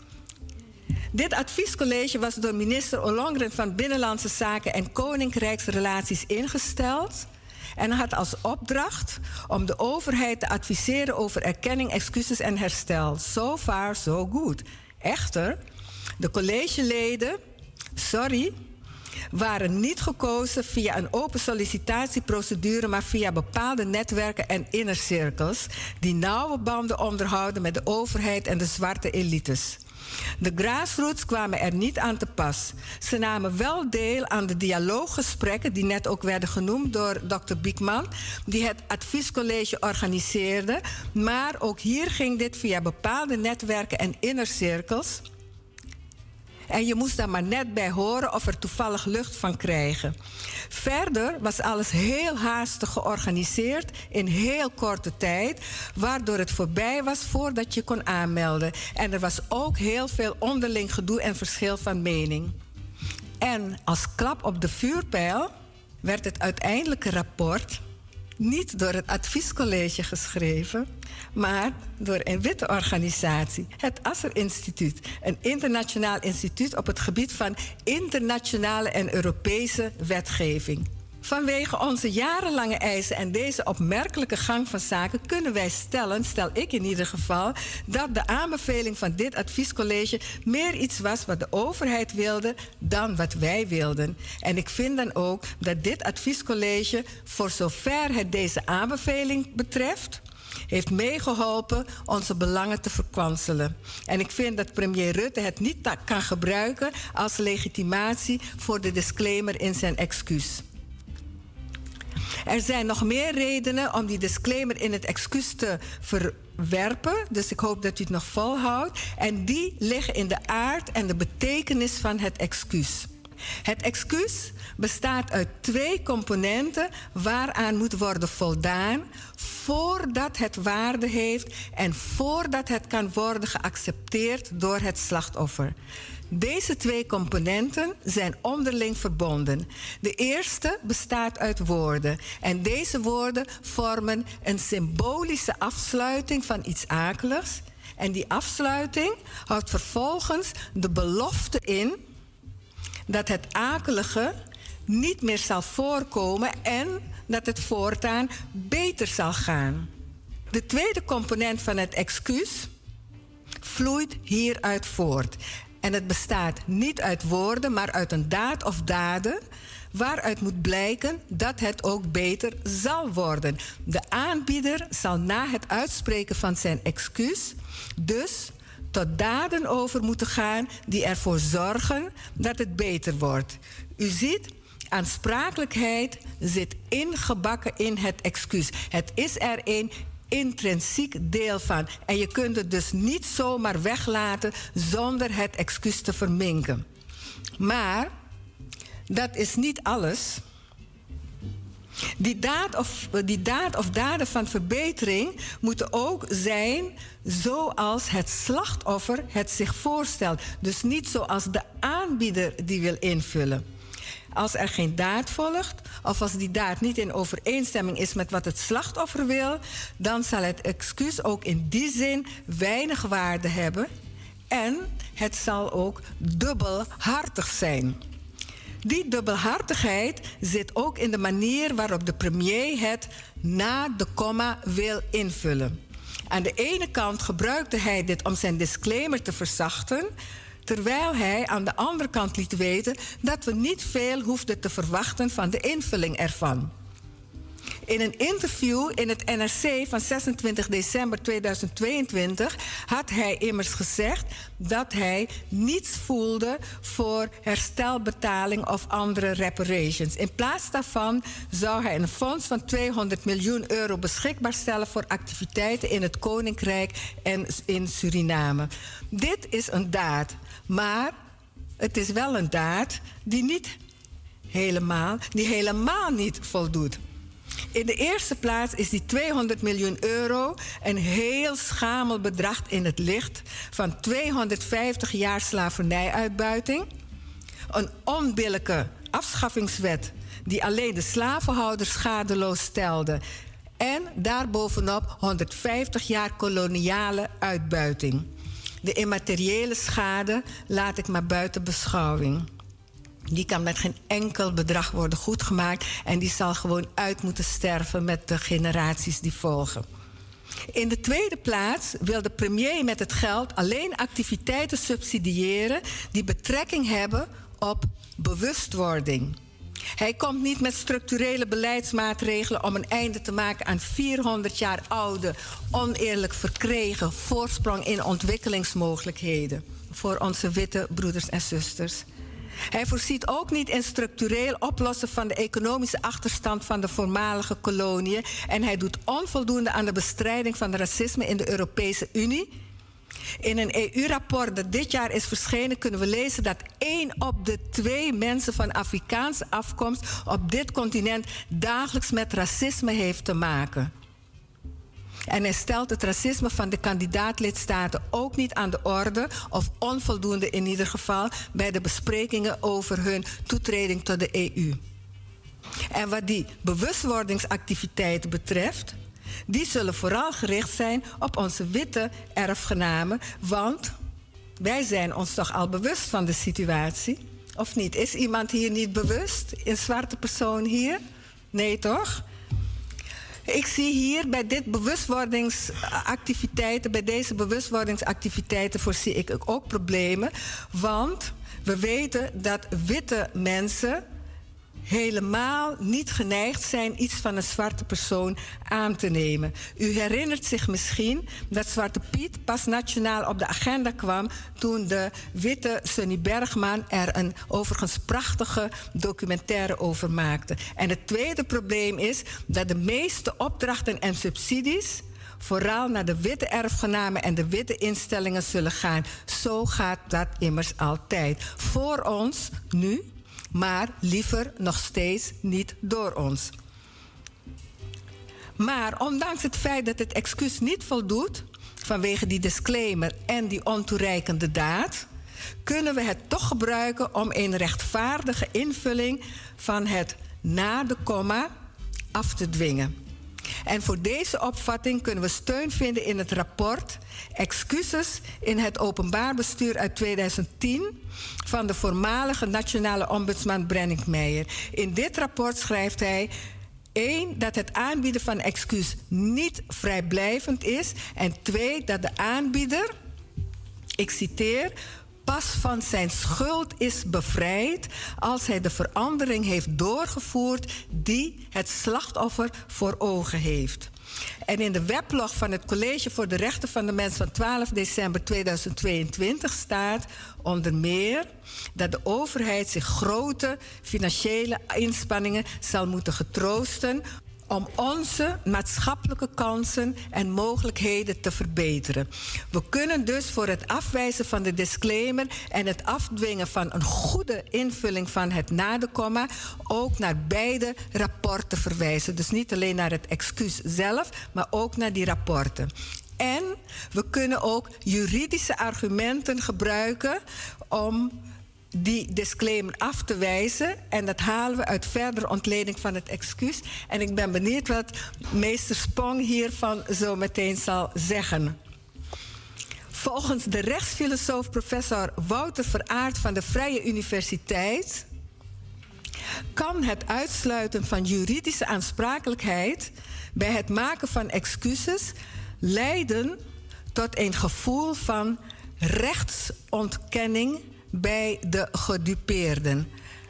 Dit adviescollege was door minister Ollongren van Binnenlandse Zaken en Koninkrijksrelaties ingesteld en had als opdracht om de overheid te adviseren over erkenning, excuses en herstel. So far, so good. Echter, de collegeleden, sorry, waren niet gekozen via een open sollicitatieprocedure, maar via bepaalde netwerken en innercirkels die nauwe banden onderhouden met de overheid en de zwarte elites. De grassroots kwamen er niet aan te pas. Ze namen wel deel aan de dialooggesprekken, die net ook werden genoemd door Dr. Biekman, die het adviescollege organiseerde. Maar ook hier ging dit via bepaalde netwerken en innercirkels. En je moest daar maar net bij horen of er toevallig lucht van krijgen. Verder was alles heel haastig georganiseerd in heel korte tijd, waardoor het voorbij was voordat je kon aanmelden. En er was ook heel veel onderling gedoe en verschil van mening. En als klap op de vuurpijl werd het uiteindelijke rapport niet door het adviescollege geschreven, maar door een witte organisatie, het Asser Instituut, een internationaal instituut op het gebied van internationale en Europese wetgeving. Vanwege onze jarenlange eisen en deze opmerkelijke gang van zaken kunnen wij stellen, stel ik in ieder geval, dat de aanbeveling van dit adviescollege meer iets was wat de overheid wilde dan wat wij wilden. En ik vind dan ook dat dit adviescollege, voor zover het deze aanbeveling betreft, heeft meegeholpen onze belangen te verkwanselen. En ik vind dat premier Rutte het niet kan gebruiken als legitimatie voor de disclaimer in zijn excuus. Er zijn nog meer redenen om die disclaimer in het excuus te verwerpen. Dus ik hoop dat u het nog volhoudt. En die liggen in de aard en de betekenis van het excuus. Het excuus bestaat uit twee componenten waaraan moet worden voldaan voordat het waarde heeft en voordat het kan worden geaccepteerd door het slachtoffer. Deze twee componenten zijn onderling verbonden. De eerste bestaat uit woorden. En deze woorden vormen een symbolische afsluiting van iets akeligs. En die afsluiting houdt vervolgens de belofte in dat het akelige niet meer zal voorkomen en dat het voortaan beter zal gaan. De tweede component van het excuus vloeit hieruit voort. En het bestaat niet uit woorden, maar uit een daad of daden. Waaruit moet blijken dat het ook beter zal worden. De aanbieder zal na het uitspreken van zijn excuus dus tot daden over moeten gaan die ervoor zorgen dat het beter wordt. U ziet, aansprakelijkheid zit ingebakken in het excuus. Het is er een intrinsiek deel van. En je kunt het dus niet zomaar weglaten zonder het excuus te verminken. Maar dat is niet alles. Die daad, of, die daad of daden van verbetering moeten ook zijn zoals het slachtoffer het zich voorstelt. Dus niet zoals de aanbieder die wil invullen. Als er geen daad volgt, of als die daad niet in overeenstemming is met wat het slachtoffer wil, dan zal het excuus ook in die zin weinig waarde hebben en het zal ook dubbelhartig zijn. Die dubbelhartigheid zit ook in de manier waarop de premier het na de komma wil invullen. Aan de ene kant gebruikte hij dit om zijn disclaimer te verzachten, terwijl hij aan de andere kant liet weten dat we niet veel hoefden te verwachten van de invulling ervan. In een interview in het NRC van 26 december 2022 had hij immers gezegd dat hij niets voelde voor herstelbetaling of andere reparations. In plaats daarvan zou hij een fonds van 200 miljoen euro beschikbaar stellen voor activiteiten in het Koninkrijk en in Suriname. Dit is een daad, maar het is wel een daad die niet helemaal, die helemaal niet voldoet. In de eerste plaats is die 200 miljoen euro een heel schamel bedrag in het licht van 250 jaar slavernijuitbuiting. Een onbillijke afschaffingswet die alleen de slavenhouders schadeloos stelde. En daarbovenop 150 jaar koloniale uitbuiting. De immateriële schade laat ik maar buiten beschouwing. Die kan met geen enkel bedrag worden goedgemaakt. En die zal gewoon uit moeten sterven met de generaties die volgen. In de tweede plaats wil de premier met het geld alleen activiteiten subsidiëren die betrekking hebben op bewustwording. Hij komt niet met structurele beleidsmaatregelen om een einde te maken aan 400 jaar oude, oneerlijk verkregen voorsprong in ontwikkelingsmogelijkheden voor onze witte broeders en zusters. Hij voorziet ook niet in structureel oplossen van de economische achterstand van de voormalige koloniën. En hij doet onvoldoende aan de bestrijding van racisme in de Europese Unie. In een EU-rapport dat dit jaar is verschenen, kunnen we lezen dat één op de twee mensen van Afrikaanse afkomst op dit continent dagelijks met racisme heeft te maken. En hij stelt het racisme van de kandidaatlidstaten ook niet aan de orde, of onvoldoende in ieder geval, bij de besprekingen over hun toetreding tot de EU. En wat die bewustwordingsactiviteiten betreft, die zullen vooral gericht zijn op onze witte erfgenamen, want wij zijn ons toch al bewust van de situatie. Of niet? Is iemand hier niet bewust? Een zwarte persoon hier? Nee, toch? Ik zie hier bij dit bewustwordingsactiviteiten, bij deze bewustwordingsactiviteiten voorzie ik ook problemen. Want we weten dat witte mensen helemaal niet geneigd zijn iets van een zwarte persoon aan te nemen. U herinnert zich misschien dat Zwarte Piet pas nationaal op de agenda kwam toen de witte Sunny Bergman er een overigens prachtige documentaire over maakte. En het tweede probleem is dat de meeste opdrachten en subsidies vooral naar de witte erfgenamen en de witte instellingen zullen gaan. Zo gaat dat immers altijd. Voor ons nu maar liever nog steeds niet door ons. Maar ondanks het feit dat het excuus niet voldoet, vanwege die disclaimer en die ontoereikende daad, kunnen we het toch gebruiken om een rechtvaardige invulling van het na de komma af te dwingen. En voor deze opvatting kunnen we steun vinden in het rapport Excuses in het openbaar bestuur uit 2010 van de voormalige nationale ombudsman Brennick Meijer. In dit rapport schrijft hij 1. Dat het aanbieden van excuus niet vrijblijvend is. En 2. Dat de aanbieder, ik citeer, pas van zijn schuld is bevrijd als hij de verandering heeft doorgevoerd die het slachtoffer voor ogen heeft. En in de weblog van het College voor de Rechten van de Mens van 12 december 2022 staat onder meer dat de overheid zich grote financiële inspanningen zal moeten getroosten om onze maatschappelijke kansen en mogelijkheden te verbeteren. We kunnen dus voor het afwijzen van de disclaimer en het afdwingen van een goede invulling van het na ook naar beide rapporten verwijzen. Dus niet alleen naar het excuus zelf, maar ook naar die rapporten. En we kunnen ook juridische argumenten gebruiken om die disclaimer af te wijzen. En dat halen we uit verdere ontleding van het excuus. En ik ben benieuwd wat meester Spong hiervan zo meteen zal zeggen. Volgens de rechtsfilosoof professor Wouter Veraard van de Vrije Universiteit kan het uitsluiten van juridische aansprakelijkheid bij het maken van excuses leiden tot een gevoel van rechtsontkenning bij de gedupeerden.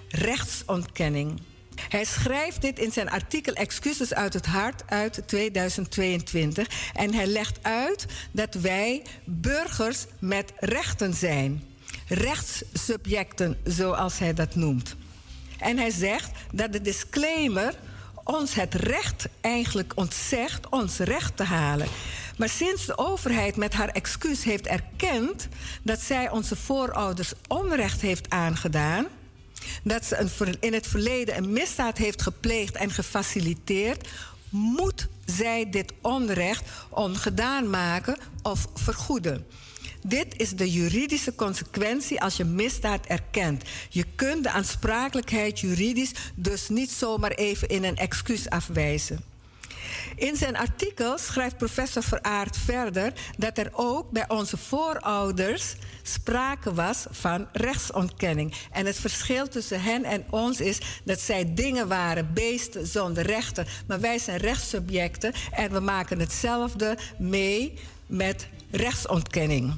Rechtsontkenning. Hij schrijft dit in zijn artikel Excuses uit het Hart uit 2022. En hij legt uit dat wij burgers met rechten zijn. Rechtssubjecten, zoals hij dat noemt. En hij zegt dat de disclaimer ons het recht eigenlijk ontzegt ons recht te halen. Maar sinds de overheid met haar excuus heeft erkend dat zij onze voorouders onrecht heeft aangedaan, dat ze in het verleden een misdaad heeft gepleegd en gefaciliteerd, moet zij dit onrecht ongedaan maken of vergoeden. Dit is de juridische consequentie als je misdaad erkent. Je kunt de aansprakelijkheid juridisch dus niet zomaar even in een excuus afwijzen. In zijn artikel schrijft professor Veraard verder dat er ook bij onze voorouders sprake was van rechtsontkenning. En het verschil tussen hen en ons is dat zij dingen waren, beesten zonder rechten. Maar wij zijn rechtssubjecten en we maken hetzelfde mee met rechtsontkenning.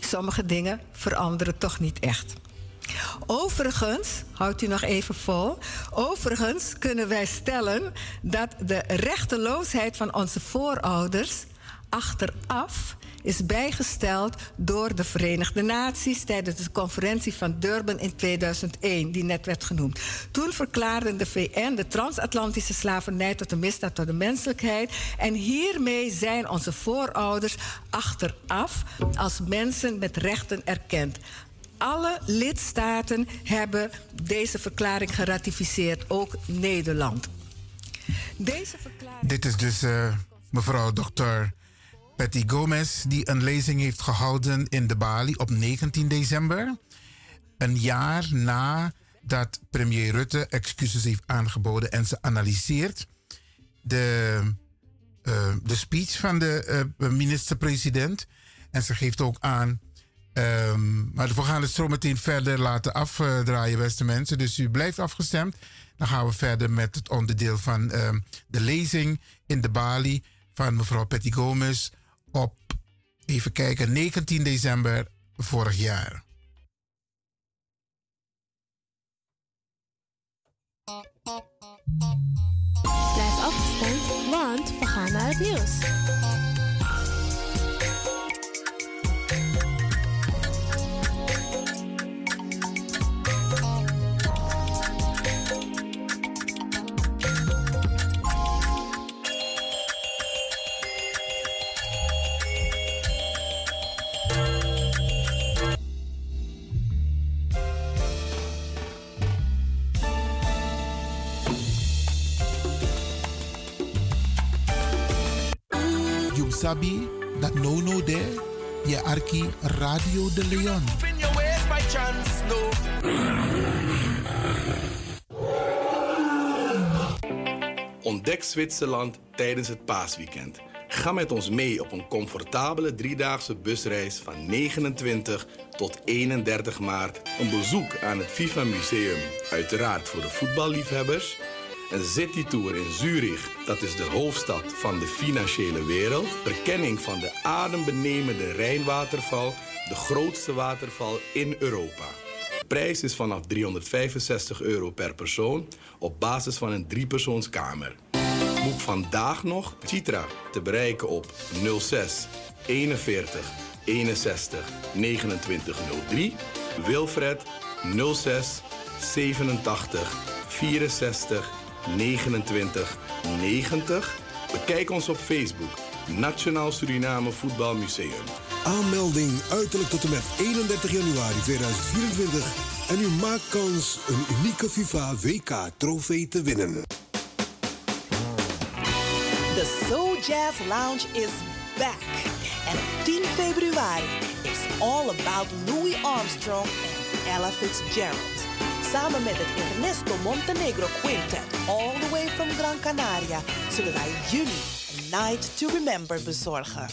Sommige dingen veranderen toch niet echt. Overigens, houdt u nog even vol. Overigens kunnen wij stellen dat de rechteloosheid van onze voorouders achteraf is bijgesteld door de Verenigde Naties tijdens de conferentie van Durban in 2001, die net werd genoemd. Toen verklaarde de VN de transatlantische slavernij tot een misdaad tot de menselijkheid. En hiermee zijn onze voorouders achteraf als mensen met rechten erkend alle lidstaten hebben deze verklaring geratificeerd, ook Nederland. Deze verklaring... Dit is dus uh, mevrouw dokter Patty Gomez, die een lezing heeft gehouden in de Bali op 19 december. Een jaar nadat premier Rutte excuses heeft aangeboden en ze analyseert de, uh, de speech van de uh, minister-president. En ze geeft ook aan Um, maar we gaan het zo meteen verder laten afdraaien, beste mensen. Dus u blijft afgestemd. Dan gaan we verder met het onderdeel van um, de lezing in de Bali van mevrouw Petty Gomez op, even kijken, 19 december vorig jaar. Blijf afgestemd, want we gaan naar het nieuws. Dat no no de je arki Radio de Leon. Ontdek Zwitserland tijdens het paasweekend. Ga met ons mee op een comfortabele driedaagse busreis van 29 tot 31 maart. Een bezoek aan het FIFA Museum, uiteraard voor de voetballiefhebbers. Een citytour in Zurich, dat is de hoofdstad van de financiële wereld. Erkenning van de adembenemende Rijnwaterval, de grootste waterval in Europa. Prijs is vanaf 365 euro per persoon op basis van een driepersoonskamer. Boek vandaag nog Citra te bereiken op 06 41 61 2903. Wilfred 06 87 64 29 90. Bekijk ons op Facebook. Nationaal Suriname Voetbalmuseum. Aanmelding uiterlijk tot en met 31 januari 2024. En u maakt kans een unieke FIFA WK trofee te winnen. The Soul Jazz Lounge is back. En op 10 februari is all about Louis Armstrong en Ella Fitzgerald. Samen met het Ernesto Montenegro Quintet, all the way from Gran Canaria, zullen wij jullie een Night to Remember bezorgen.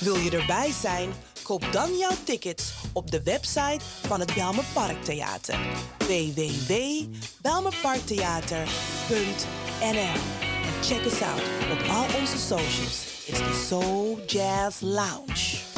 Wil je erbij zijn? Koop dan jouw tickets op de website van het Belmer Parktheater. www.belmerparktheater.nl En check us out op al onze socials. It's the Soul Jazz Lounge.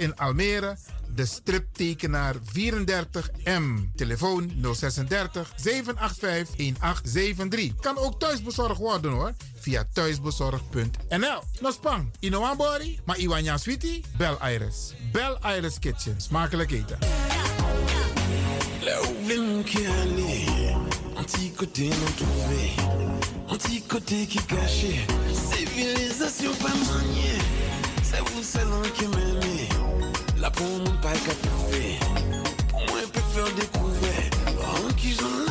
in Almere, de striptekenaar 34M. Telefoon 036 785 1873. Kan ook thuisbezorgd worden hoor. Via thuisbezorgd.nl. Nospang, Inoambori, maar Iwanya Sweetie? Bel Iris. Bel Iris Kitchen. Smakelijk eten. La pou moun pa e ka pouve Mwen pe fer dekouve An ki zon la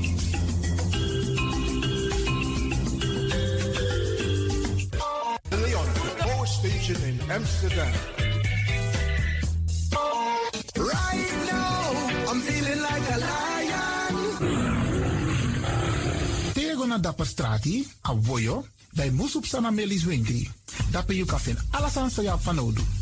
Amsterdam. Right now, I'm feeling like a lion. Tego na dapper strati, a voyo, bij Moesop Sana Melis Winkri. Dapper you alles aan sa van nodu.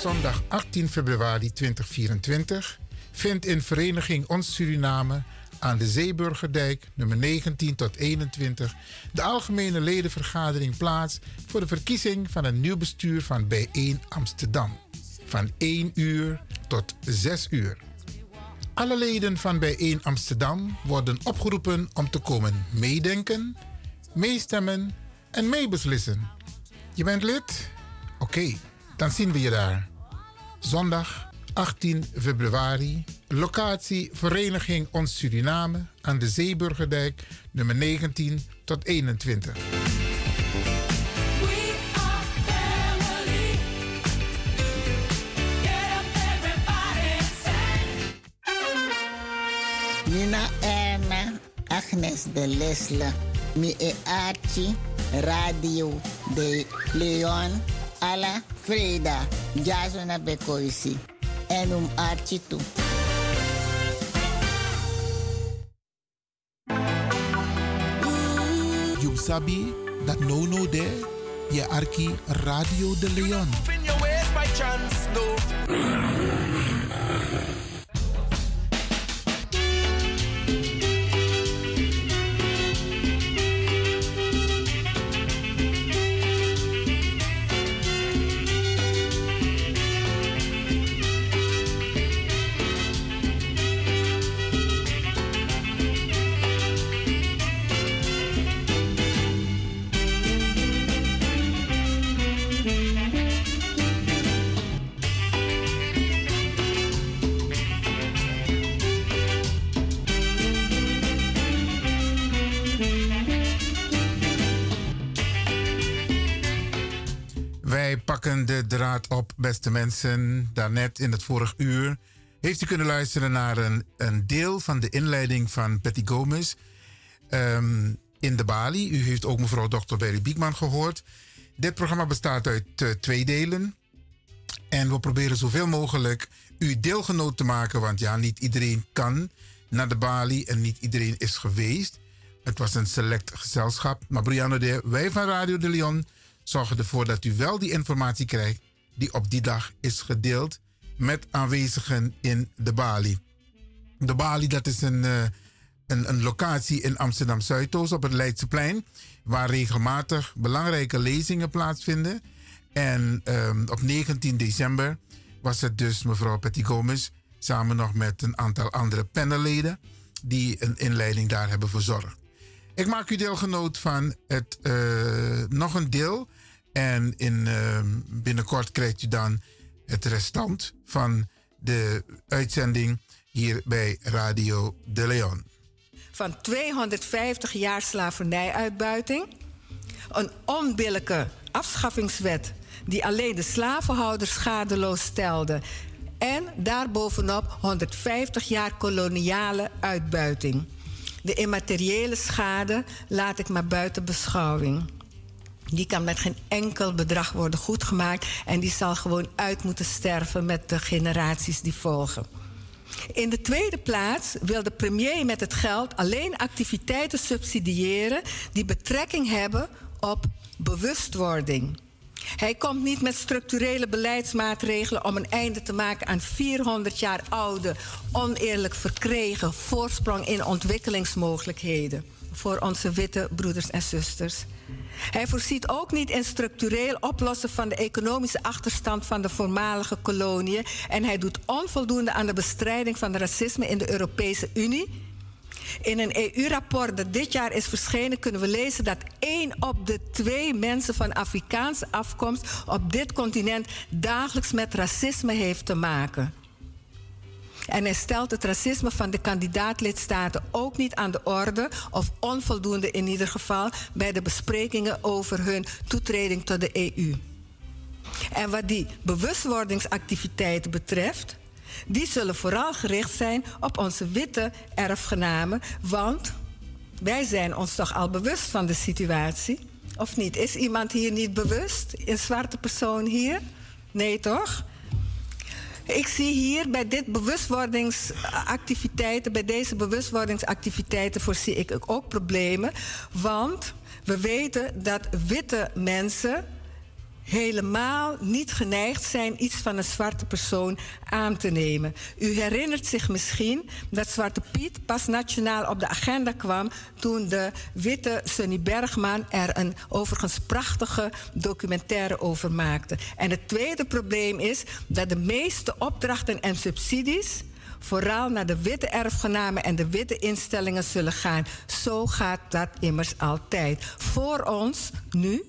Zondag 18 februari 2024 vindt in Vereniging Ons Suriname aan de Zeeburgerdijk nummer 19 tot 21 de algemene ledenvergadering plaats voor de verkiezing van een nieuw bestuur van Bijeen Amsterdam. Van 1 uur tot 6 uur. Alle leden van Bijeen Amsterdam worden opgeroepen om te komen meedenken, meestemmen en meebeslissen. Je bent lid? Oké, dan zien we je daar. Zondag 18 februari. Locatie Vereniging Ons Suriname aan de Zeeburgerdijk nummer 19 tot 21. Nina Erna, Agnes de Lesle, mi e Archie, Radio de Leon, Ala Freda, Jasona Bekoisi, en um Archie toe. You sabi that no no there, je arki Radio de Leon. Wij pakken de draad op, beste mensen. Daarnet in het vorig uur heeft u kunnen luisteren naar een, een deel van de inleiding van Betty Gomez ehm, in de Bali. U heeft ook mevrouw Dr. Berry Biekman gehoord. Dit programma bestaat uit eh, twee delen. En we proberen zoveel mogelijk u deelgenoot te maken. Want ja, niet iedereen kan naar de Bali en niet iedereen is geweest. Het was een select gezelschap. Maar Brianna, de, wij van Radio de Leon zorgen ervoor dat u wel die informatie krijgt die op die dag is gedeeld met aanwezigen in de Bali. De Bali, dat is een, eh, een, een locatie in Amsterdam Zuidoost op het Leidseplein, waar regelmatig belangrijke lezingen plaatsvinden. En ehm, op 19 december was het dus mevrouw Petty Gomez samen nog met een aantal andere panelleden die een inleiding daar hebben verzorgd. Ik maak u deelgenoot van het, eh, nog een deel En in, ehm, binnenkort krijgt u dan het restant van de uitzending hier bij Radio de Leon. Van 250 jaar slavernijuitbuiting. Een onbillijke afschaffingswet die alleen de slavenhouders schadeloos stelde. En daarbovenop 150 jaar koloniale uitbuiting. De immateriële schade laat ik maar buiten beschouwing. Die kan met geen enkel bedrag worden goedgemaakt en die zal gewoon uit moeten sterven met de generaties die volgen. In de tweede plaats wil de premier met het geld alleen activiteiten subsidiëren die betrekking hebben op bewustwording. Hij komt niet met structurele beleidsmaatregelen om een einde te maken aan 400 jaar oude, oneerlijk verkregen voorsprong in ontwikkelingsmogelijkheden voor onze witte broeders en zusters. Hij voorziet ook niet in structureel oplossen van de economische achterstand van de voormalige koloniën en hij doet onvoldoende aan de bestrijding van racisme in de Europese Unie. In een EU-rapport dat dit jaar is verschenen, kunnen we lezen dat één op de twee mensen van Afrikaanse afkomst op dit continent dagelijks met racisme heeft te maken. En hij stelt het racisme van de kandidaatlidstaten ook niet aan de orde, of onvoldoende in ieder geval, bij de besprekingen over hun toetreding tot de EU. En wat die bewustwordingsactiviteiten betreft, die zullen vooral gericht zijn op onze witte erfgenamen, want wij zijn ons toch al bewust van de situatie. Of niet? Is iemand hier niet bewust? Een zwarte persoon hier? Nee, toch? Ik zie hier bij dit bewustwordingsactiviteiten, bij deze bewustwordingsactiviteiten voorzie ik ook problemen. Want we weten dat witte mensen helemaal niet geneigd zijn iets van een zwarte persoon aan te nemen. U herinnert zich misschien dat Zwarte Piet pas nationaal op de agenda kwam toen de witte Sunny Bergman er een overigens prachtige documentaire over maakte. En het tweede probleem is dat de meeste opdrachten en subsidies vooral naar de witte erfgenamen en de witte instellingen zullen gaan. Zo gaat dat immers altijd. Voor ons nu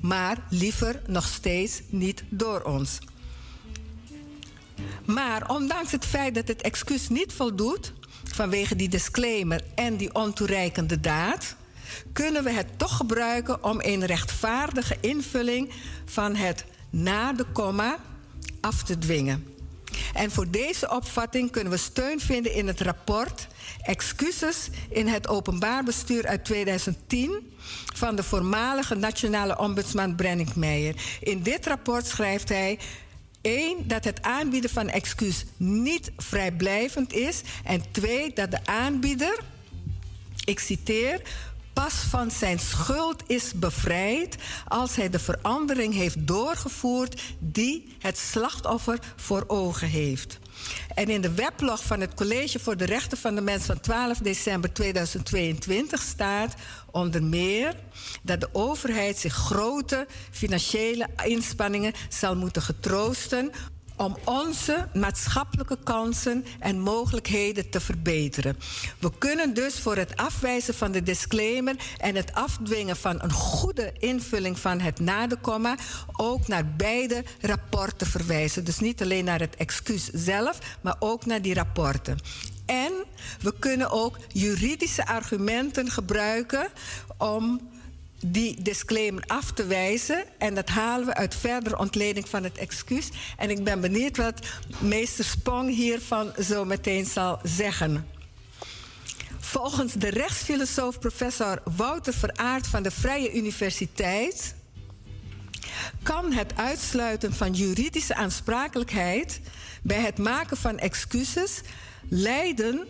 maar liever nog steeds niet door ons. Maar ondanks het feit dat het excuus niet voldoet vanwege die disclaimer en die ontoereikende daad, kunnen we het toch gebruiken om een rechtvaardige invulling van het na de komma af te dwingen. En voor deze opvatting kunnen we steun vinden in het rapport Excuses in het openbaar bestuur uit 2010 van de voormalige nationale ombudsman Brennick Meijer. In dit rapport schrijft hij 1. Dat het aanbieden van excuus niet vrijblijvend is. En 2. Dat de aanbieder, ik citeer, pas van zijn schuld is bevrijd als hij de verandering heeft doorgevoerd die het slachtoffer voor ogen heeft. En in de weblog van het College voor de Rechten van de Mens van 12 december 2022 staat onder meer dat de overheid zich grote financiële inspanningen zal moeten getroosten om onze maatschappelijke kansen en mogelijkheden te verbeteren. We kunnen dus voor het afwijzen van de disclaimer en het afdwingen van een goede invulling van het na ook naar beide rapporten verwijzen. Dus niet alleen naar het excuus zelf, maar ook naar die rapporten. En we kunnen ook juridische argumenten gebruiken om die disclaimer af te wijzen. En dat halen we uit verdere ontleding van het excuus. En ik ben benieuwd wat meester Spong hiervan zo meteen zal zeggen. Volgens de rechtsfilosoof professor Wouter Veraard van de Vrije Universiteit kan het uitsluiten van juridische aansprakelijkheid bij het maken van excuses leiden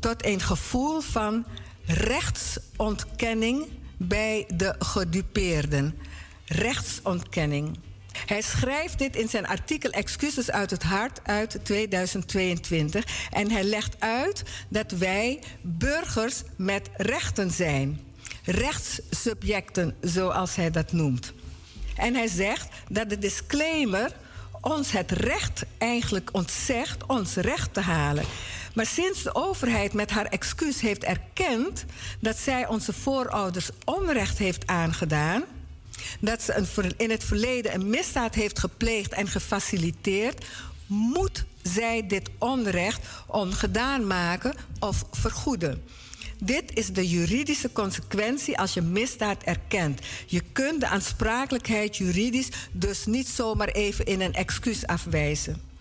tot een gevoel van rechtsontkenning bij de gedupeerden. Rechtsontkenning. Hij schrijft dit in zijn artikel Excuses uit het Hart uit 2022. En hij legt uit dat wij burgers met rechten zijn. Rechtssubjecten, zoals hij dat noemt. En hij zegt dat de disclaimer ons het recht eigenlijk ontzegt ons recht te halen. Maar sinds de overheid met haar excuus heeft erkend dat zij onze voorouders onrecht heeft aangedaan, dat ze een, in het verleden een misdaad heeft gepleegd en gefaciliteerd, moet zij dit onrecht ongedaan maken of vergoeden. Dit is de juridische consequentie als je misdaad erkent. Je kunt de aansprakelijkheid juridisch dus niet zomaar even in een excuus afwijzen.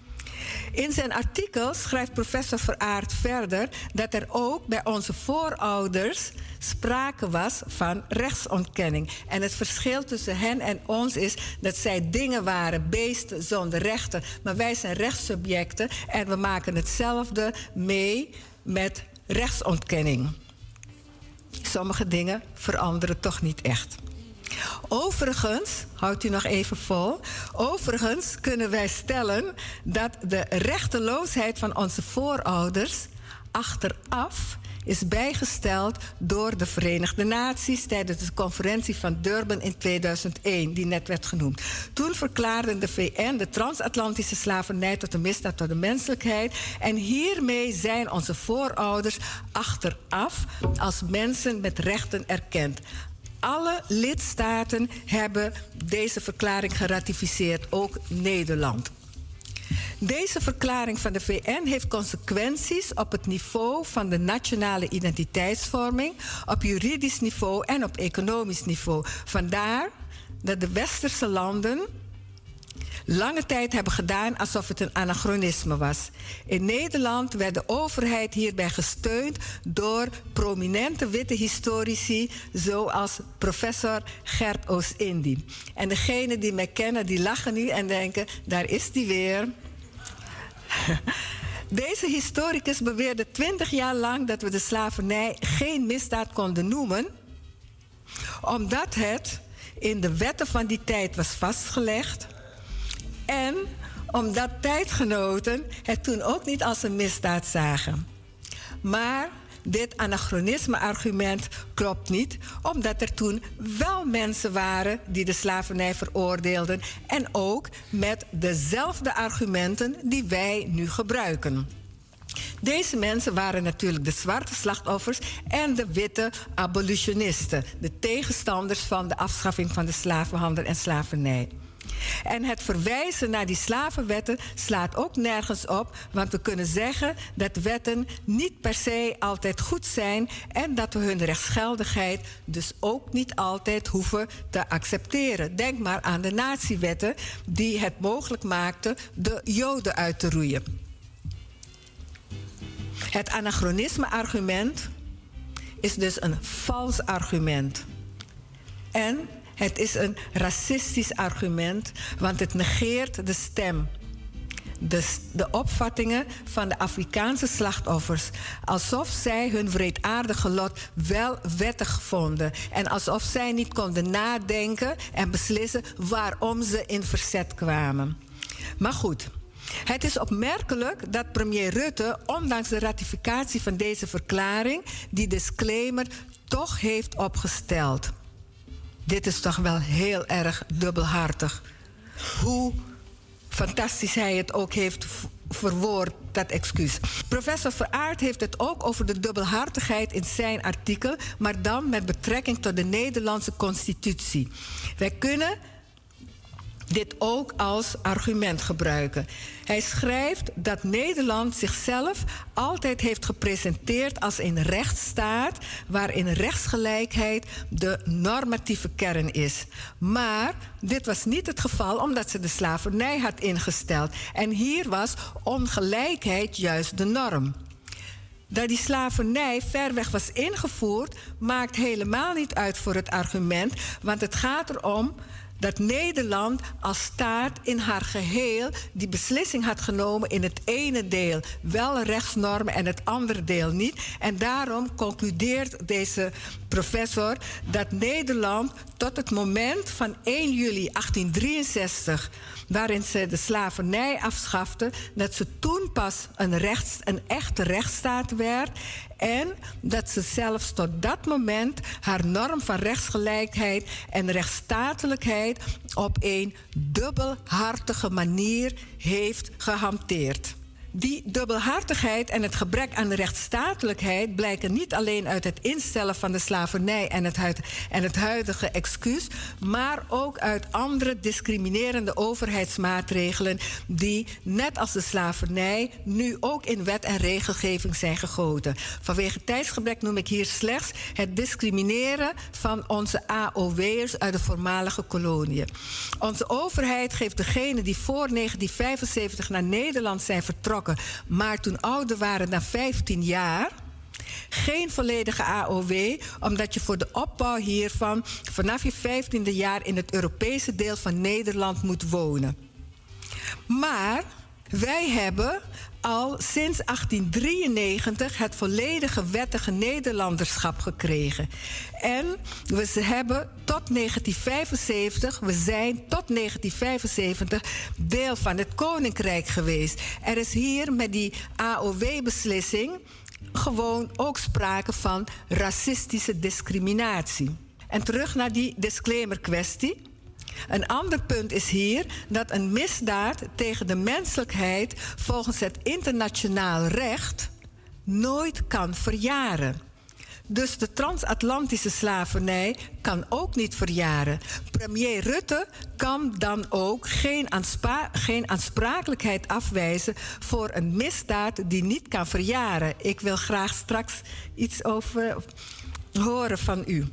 In zijn artikel schrijft professor Veraard verder dat er ook bij onze voorouders sprake was van rechtsontkenning. En het verschil tussen hen en ons is dat zij dingen waren, beesten zonder rechten. Maar wij zijn rechtssubjecten en we maken hetzelfde mee met rechtsontkenning. Sommige dingen veranderen toch niet echt. Overigens, houdt u nog even vol. Overigens kunnen wij stellen dat de rechteloosheid van onze voorouders achteraf is bijgesteld door de Verenigde Naties tijdens de conferentie van Durban in 2001, die net werd genoemd. Toen verklaarde de VN de transatlantische slavernij tot een misdaad tot de menselijkheid. En hiermee zijn onze voorouders achteraf als mensen met rechten erkend alle lidstaten hebben deze verklaring geratificeerd, ook Nederland. Deze verklaring van de VN heeft consequenties op het niveau van de nationale identiteitsvorming, op juridisch niveau en op economisch niveau. Vandaar dat de westerse landen lange tijd hebben gedaan alsof het een anachronisme was. In Nederland werd de overheid hierbij gesteund door prominente witte historici zoals professor Gert Oost-Indie. En degenen die mij kennen, die lachen nu en denken, daar is die weer. Deze historicus beweerde twintig jaar lang dat we de slavernij geen misdaad konden noemen, omdat het in de wetten van die tijd was vastgelegd en omdat tijdgenoten het toen ook niet als een misdaad zagen. Maar dit anachronisme-argument klopt niet, omdat er toen wel mensen waren die de slavernij veroordeelden en ook met dezelfde argumenten die wij nu gebruiken. Deze mensen waren natuurlijk de zwarte slachtoffers en de witte abolitionisten, de tegenstanders van de afschaffing van de slavenhandel en slavernij. En het verwijzen naar die slavenwetten slaat ook nergens op, want we kunnen zeggen dat wetten niet per se altijd goed zijn en dat we hun rechtsgeldigheid dus ook niet altijd hoeven te accepteren. Denk maar aan de natiewetten die het mogelijk maakten de Joden uit te roeien. Het anachronisme-argument is dus een vals argument. En het is een racistisch argument, want het negeert de stem. De, de opvattingen van de Afrikaanse slachtoffers. Alsof zij hun wreedaardige lot wel wettig vonden. En alsof zij niet konden nadenken en beslissen waarom ze in verzet kwamen. Maar goed, het is opmerkelijk dat premier Rutte, ondanks de ratificatie van deze verklaring, die disclaimer toch heeft opgesteld. Dit is toch wel heel erg dubbelhartig. Hoe fantastisch hij het ook heeft verwoord, dat excuus. Professor Veraard heeft het ook over de dubbelhartigheid in zijn artikel, maar dan met betrekking tot de Nederlandse constitutie. Wij kunnen dit ook als argument gebruiken. Hij schrijft dat Nederland zichzelf altijd heeft gepresenteerd als een rechtsstaat waarin rechtsgelijkheid de normatieve kern is. Maar dit was niet het geval omdat ze de slavernij had ingesteld. En hier was ongelijkheid juist de norm. Dat die slavernij ver weg was ingevoerd, maakt helemaal niet uit voor het argument, want het gaat erom dat Nederland als staat in haar geheel die beslissing had genomen in het ene deel wel rechtsnormen en het andere deel niet. En daarom concludeert deze professor dat Nederland tot het moment van 1 juli 1863 waarin ze de slavernij afschafte, dat ze toen pas een, rechts, een echte rechtsstaat werd en dat ze zelfs tot dat moment haar norm van rechtsgelijkheid en rechtsstatelijkheid op een dubbelhartige manier heeft gehanteerd. Die dubbelhartigheid en het gebrek aan rechtsstatelijkheid blijken niet alleen uit het instellen van de slavernij en het, en het huidige excuus, maar ook uit andere discriminerende overheidsmaatregelen die, net als de slavernij, nu ook in wet en regelgeving zijn gegoten. Vanwege tijdsgebrek noem ik hier slechts het discrimineren van onze AOW'ers uit de voormalige koloniën. Onze overheid geeft degenen die voor 1975 naar Nederland zijn vertrokken, maar toen ouder waren dan 15 jaar geen volledige AOW, omdat je voor de opbouw hiervan vanaf je 15e jaar in het Europese deel van Nederland moet wonen. Maar wij hebben al sinds 1893 het volledige wettige Nederlanderschap gekregen. En we hebben tot 1975, we zijn tot 1975 deel van het Koninkrijk geweest. Er is hier met die AOW-beslissing gewoon ook sprake van racistische discriminatie. En terug naar die disclaimer kwestie. Een ander punt is hier dat een misdaad tegen de menselijkheid volgens het internationaal recht nooit kan verjaren. Dus de transatlantische slavernij kan ook niet verjaren. Premier Rutte kan dan ook geen, geen, aansprakelijkheid afwijzen voor een misdaad die niet kan verjaren. Ik wil graag straks iets over horen van u.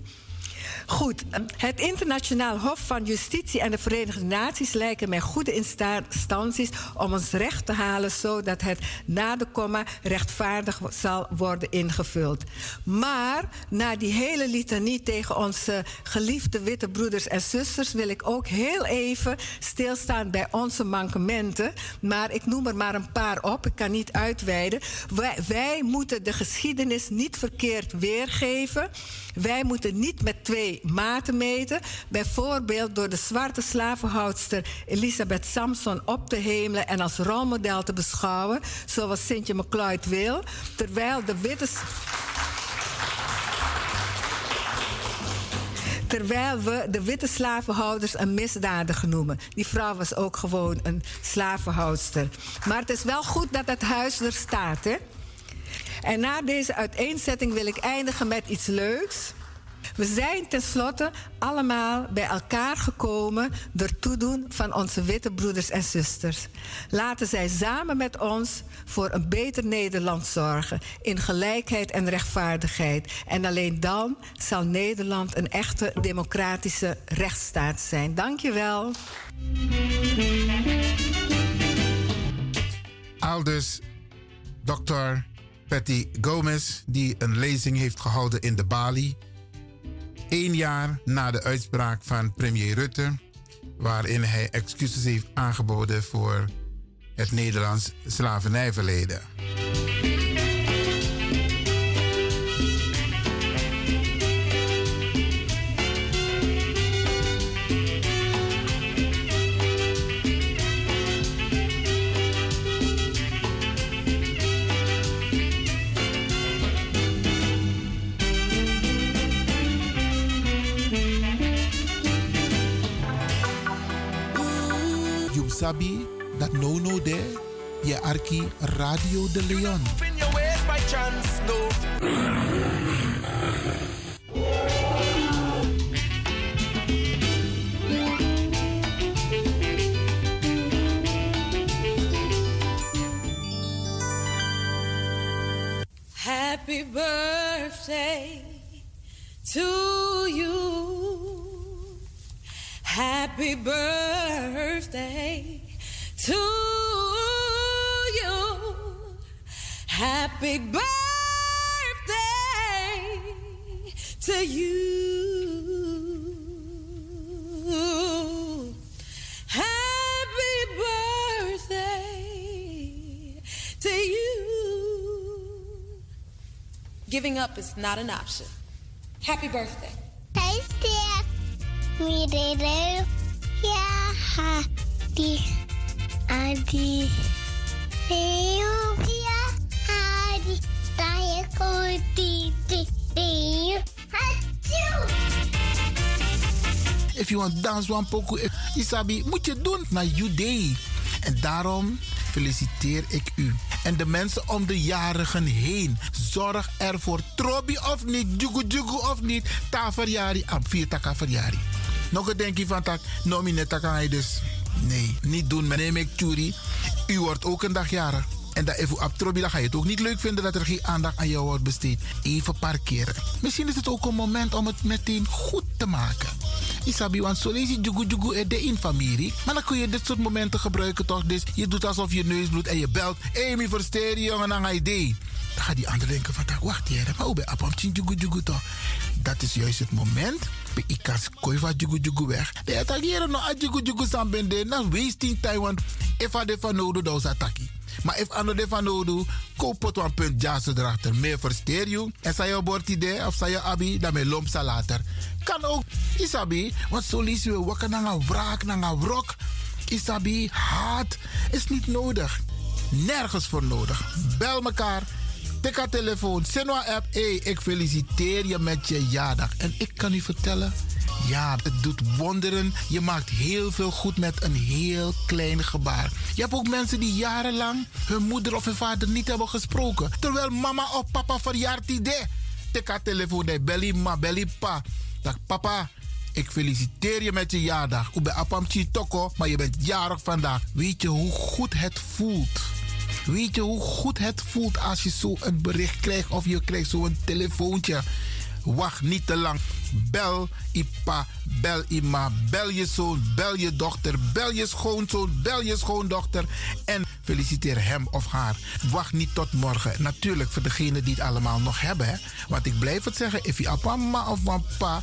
Goed, het Internationaal Hof van Justitie en de Verenigde Naties lijken mij goede instanties om ons recht te halen, zodat het na de komma rechtvaardig zal worden ingevuld. Maar na die hele litanie tegen onze geliefde witte broeders en zusters wil ik ook heel even stilstaan bij onze mankementen. Maar ik noem er maar een paar op, ik kan niet uitweiden. Wij, wij moeten de geschiedenis niet verkeerd weergeven. Wij moeten niet met twee maten meten. Bijvoorbeeld door de zwarte slavenhoudster Elisabeth Samson op te hemelen en als rolmodel te beschouwen, zoals Sintje McCloyd wil. Terwijl de witte. Terwijl we de witte slavenhouders een misdadiger noemen. Die vrouw was ook gewoon een slavenhoudster. Maar het is wel goed dat het huis er staat, hè? En na deze uiteenzetting wil ik eindigen met iets leuks. We zijn tenslotte allemaal bij elkaar gekomen door toedoen van onze witte broeders en zusters. Laten zij samen met ons voor een beter Nederland zorgen in gelijkheid en rechtvaardigheid. En alleen dan zal Nederland een echte democratische rechtsstaat zijn. Dankjewel. Aldus, dokter Patty Gomez, die een lezing heeft gehouden in de Bali. Eén jaar na de uitspraak van premier Rutte, waarin hij excuses heeft aangeboden voor het Nederlands slavernijverleden. Dat no no there, je arki Radio de Leon. Happy birthday to you. Happy birthday to you. Happy birthday to you. Happy birthday to you. Giving up is not an option. Happy birthday. Hey, Steph. We did it. Yeah, happy. Adi. Eupia. Adi. Taya koti. If you want dance one poco, Isabi, moet je doen naar you day. En daarom feliciteer ik u. En de mensen om de jarigen heen. Zorg ervoor. Trobi of niet, jugu jugu of niet. Ta verjari, am vier. Nog een denkje van tak, nomine kan je dus. Nee, niet doen. Neem ik Tjuri. U wordt ook een dag. En dat even op Trobi, dan ga je het ook niet leuk vinden dat er geen aandacht aan jou wordt besteed. Even parkeren. Misschien is het ook een moment om het meteen goed te maken. Isabi, want zo lees je jugu jugu de in familie. Maar dan kun je dit soort momenten gebruiken toch? Dus je doet alsof je neus bloedt en je belt. Hé, mi versteer je jongen aan idee. Dan gaat die ander denken van, wacht hier, maar hoe ben je toch? Dat is juist het moment. Ik kan koiva jugu jugu weg. De attackeren nog a jugu jugu sambende. Na wasting time, want if I de nodig, dan is attackie. Maar if ando de van nodu, koop een punt jas erachter. Meer versteer je. En zei je bord idee of zei je abi, dan me lomp later. Kan ook, isabi, want zo lees je wakker naar een wraak, naar een wrok. Isabi, haat is niet nodig. Nergens voor nodig. Bel mekaar. Tik haar telefoon. Senwa app. Hey, ik feliciteer je met je jaardag. En ik kan u vertellen ja, het doet wonderen. Je maakt heel veel goed met een heel klein gebaar. Je hebt ook mensen die jarenlang hun moeder of hun vader niet hebben gesproken. Terwijl mama of papa verjaart die de. Teka telefoon, de belly ma, belly pa. Dag papa, ik feliciteer je met je jaardag. Ik ben apamchi toko, maar je bent jarig vandaag. Weet je hoe goed het voelt? Weet je hoe goed het voelt als je zo een bericht krijgt of je krijgt zo'n telefoontje? Wacht niet te lang. Bel Ipa, bel Ima, bel je zoon, bel je dochter, bel je schoonzoon, bel je schoondochter en feliciteer hem of haar. Wacht niet tot morgen. Natuurlijk voor degenen die het allemaal nog hebben. Want ik blijf het zeggen, if je mama of papa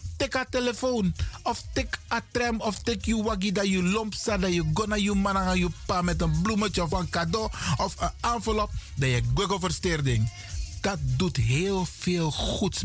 tik haar telefoon. Of tik a tram. Of tik je waggie dat je lomp staat. Dat je gonna je man aan je pa met een bloemetje of een cadeau. Of een envelop. Dat je google versteerding. Dat doet heel veel goeds.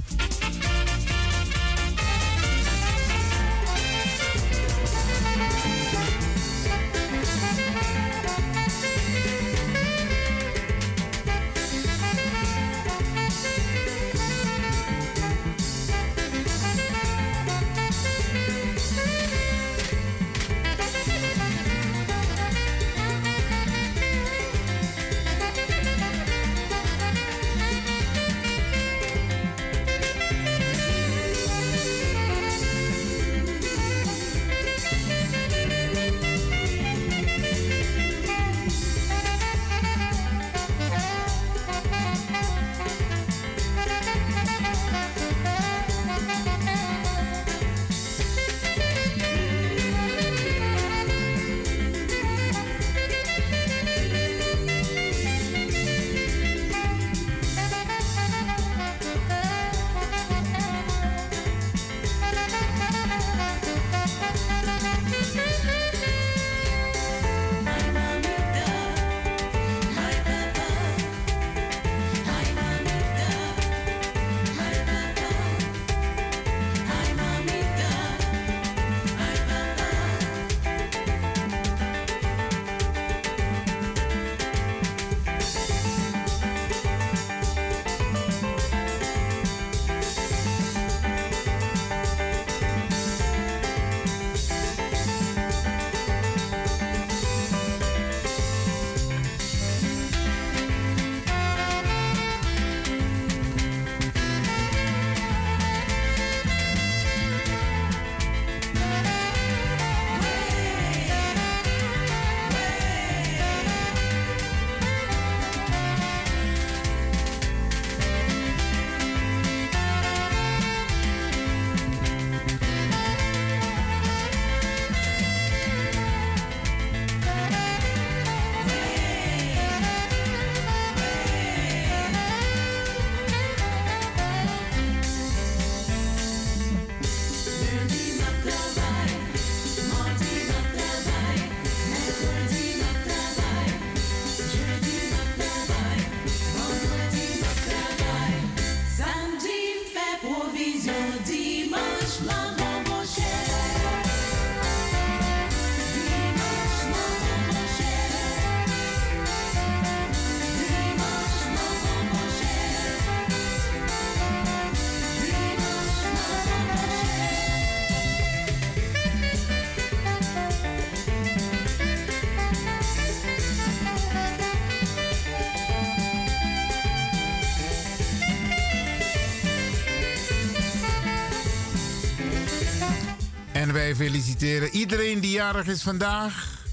Wij feliciteren iedereen die jarig is vandaag.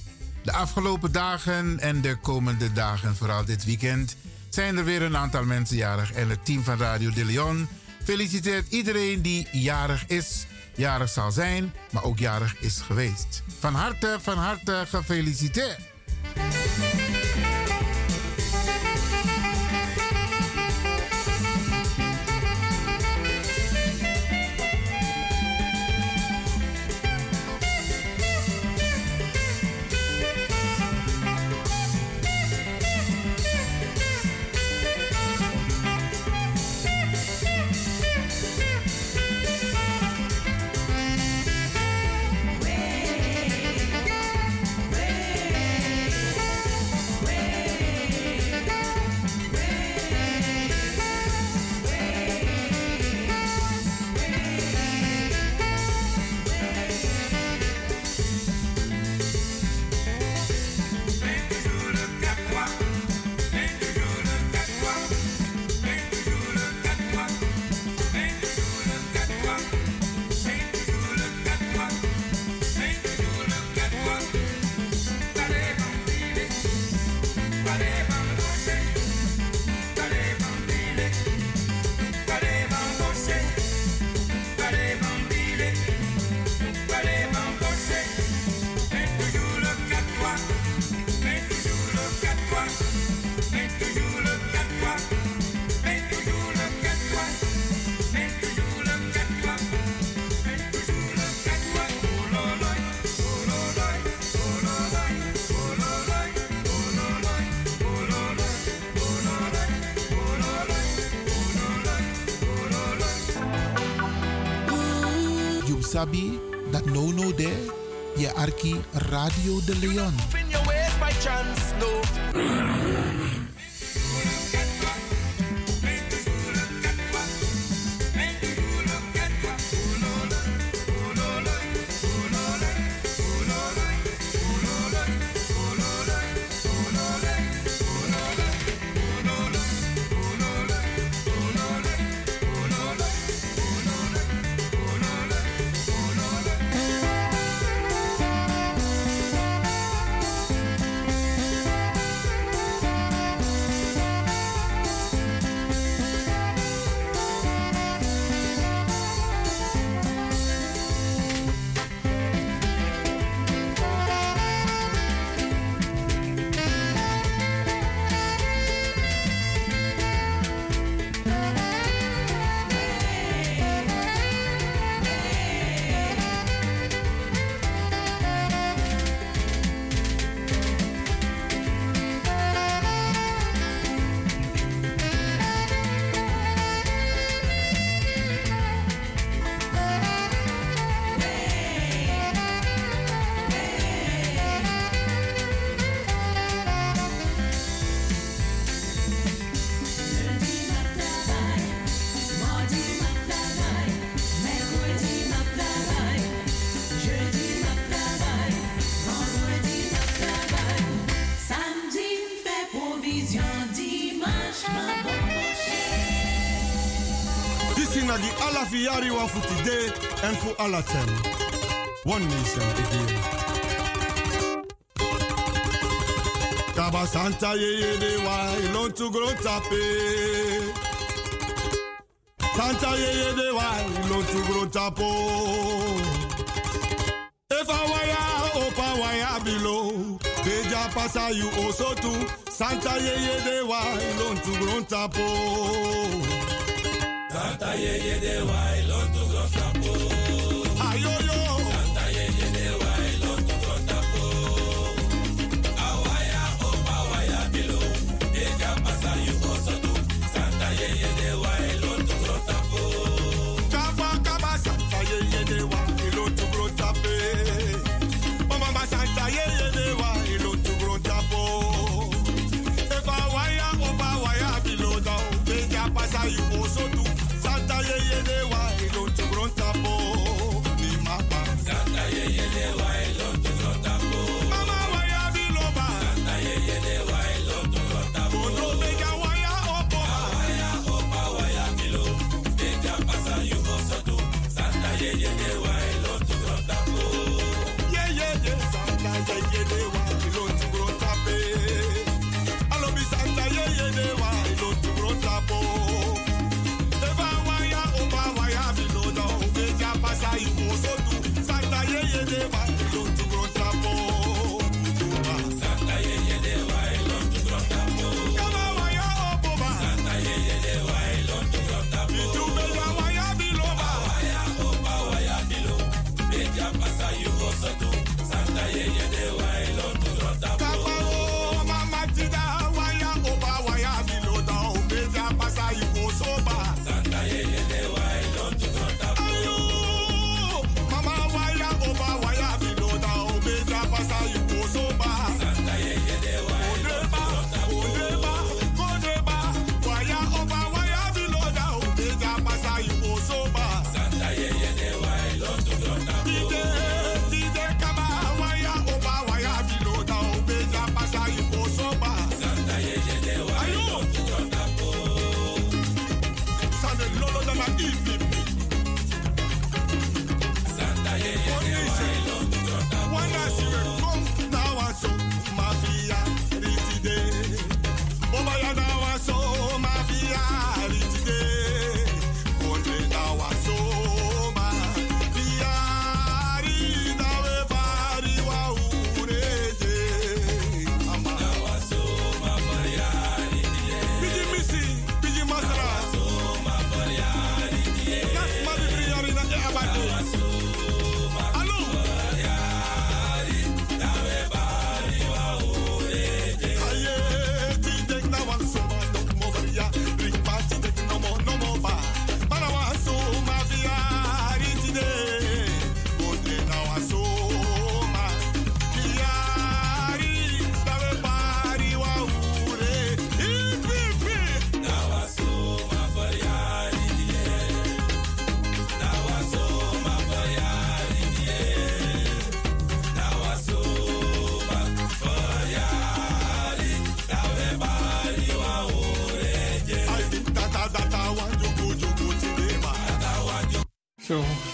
De afgelopen dagen en de komende dagen, vooral dit weekend, zijn er weer een aantal mensen jarig. En het team van Radio de Leon feliciteert iedereen die jarig is, jarig zal zijn, maar ook jarig is geweest. Van harte, van harte gefeliciteerd. Radio de Leon. Yari wa for all of them. One nation again. Kaba Santa ye ye de wa ilon to grow tape. Santa ye ye de wa ilon to grow tapo. If I wire open wire below, Beja pasa you also too. Santa ye ye de wa ilon to grow tapo. Santa ye ye de wa ilon to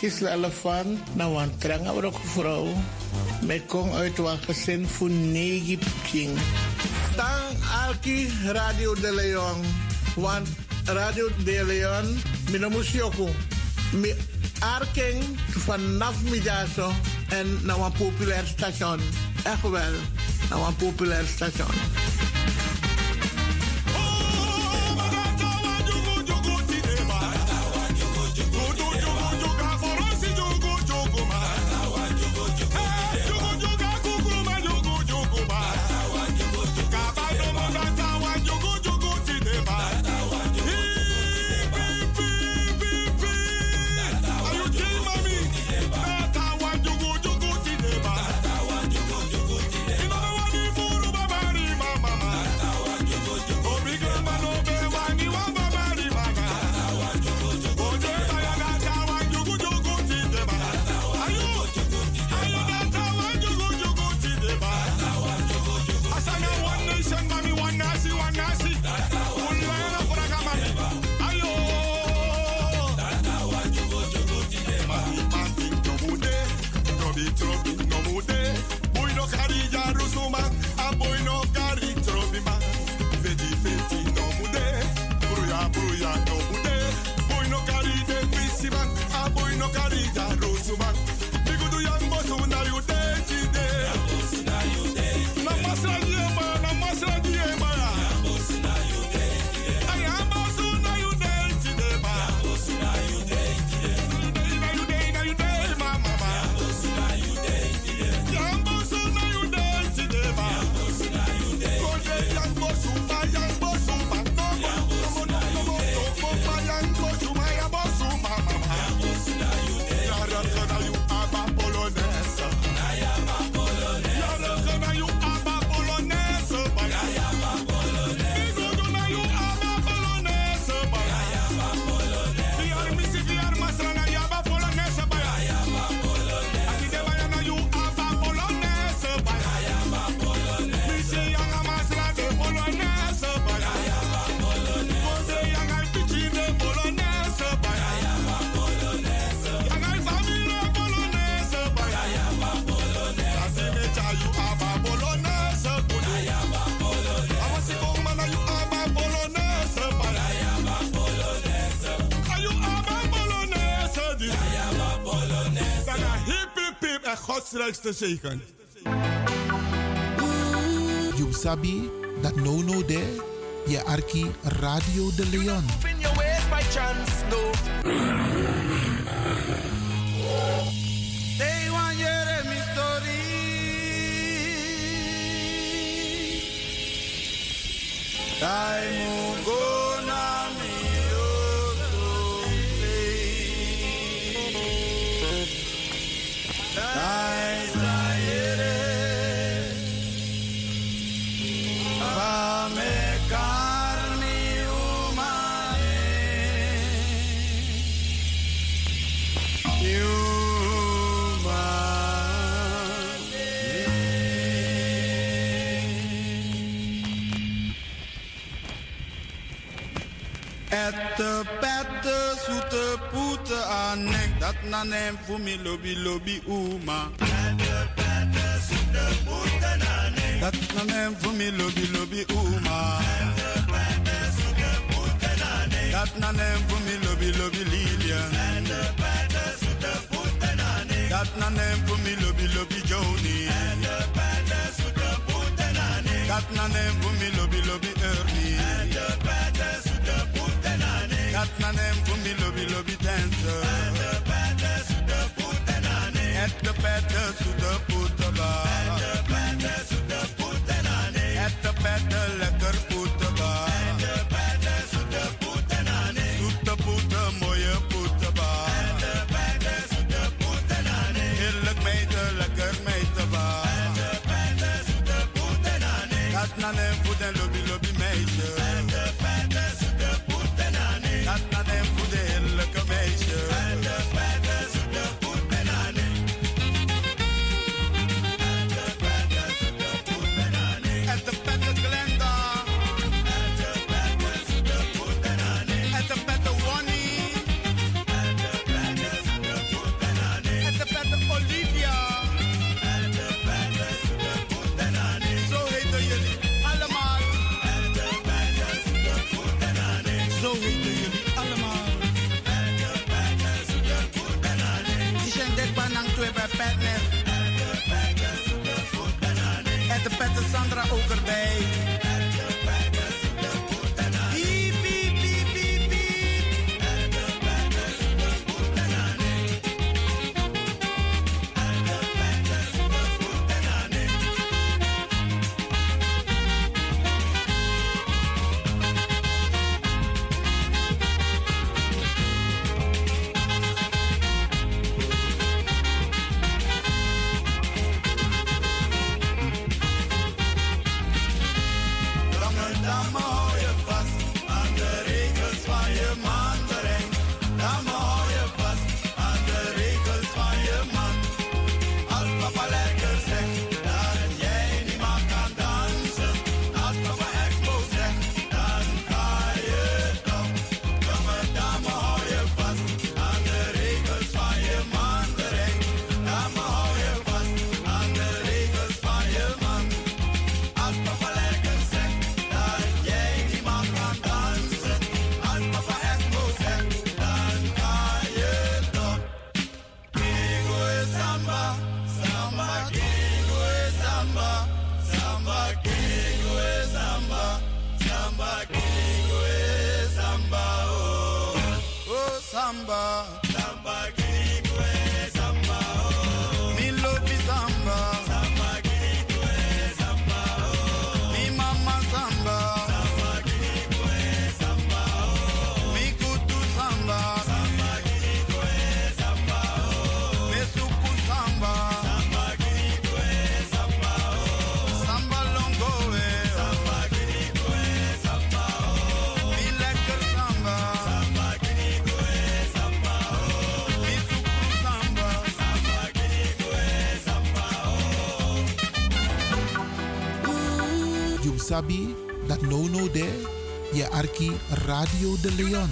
Gisla elefant, na wan tranga ook vrouw. Met kong uit wan gezin voor negi king. Tang alki Radio de Leon. Want Radio de Leon, minamus yoko. Mi arking vanaf middazo en na wan populair station. Echt wel, na wan populair station. Godsrijkste zegen. You sabi dat no no de je arki Radio de Leon. They want your mystery. Time dat nanem voor me lobby lobby oema. Dat nanem voor me lobby lobby oema. Dat nanem voor me lobby lobby Lilian. Dat nanem voor me lobby lobby Joni. Dat nanem voor me lobby lobby Ernie dat na nem from the lobi, lobi, dancer. And the better to the put and on de At the better to put about. The over the bay. Radio de Leon.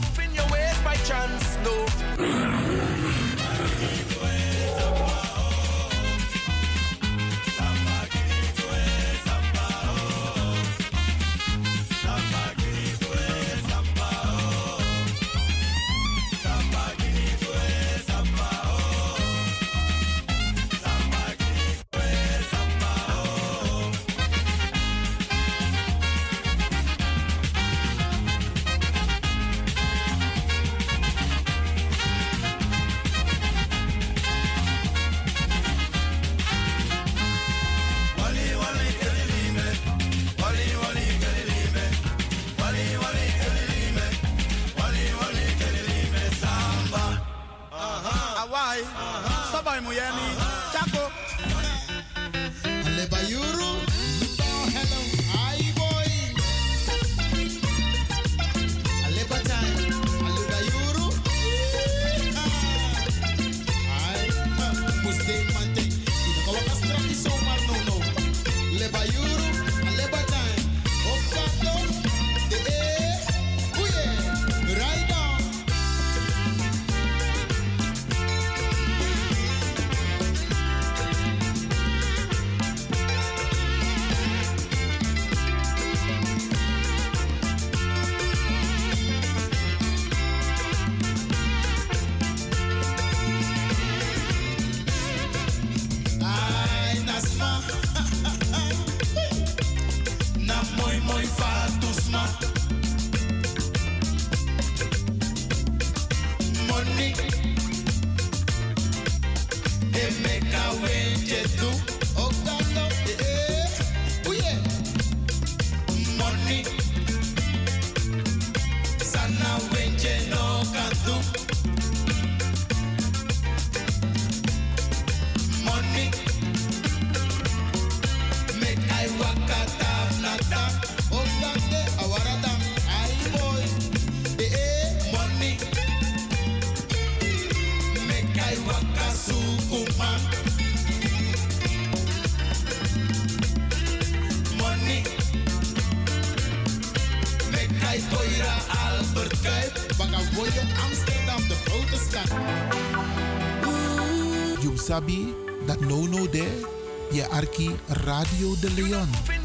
Radio de Leon.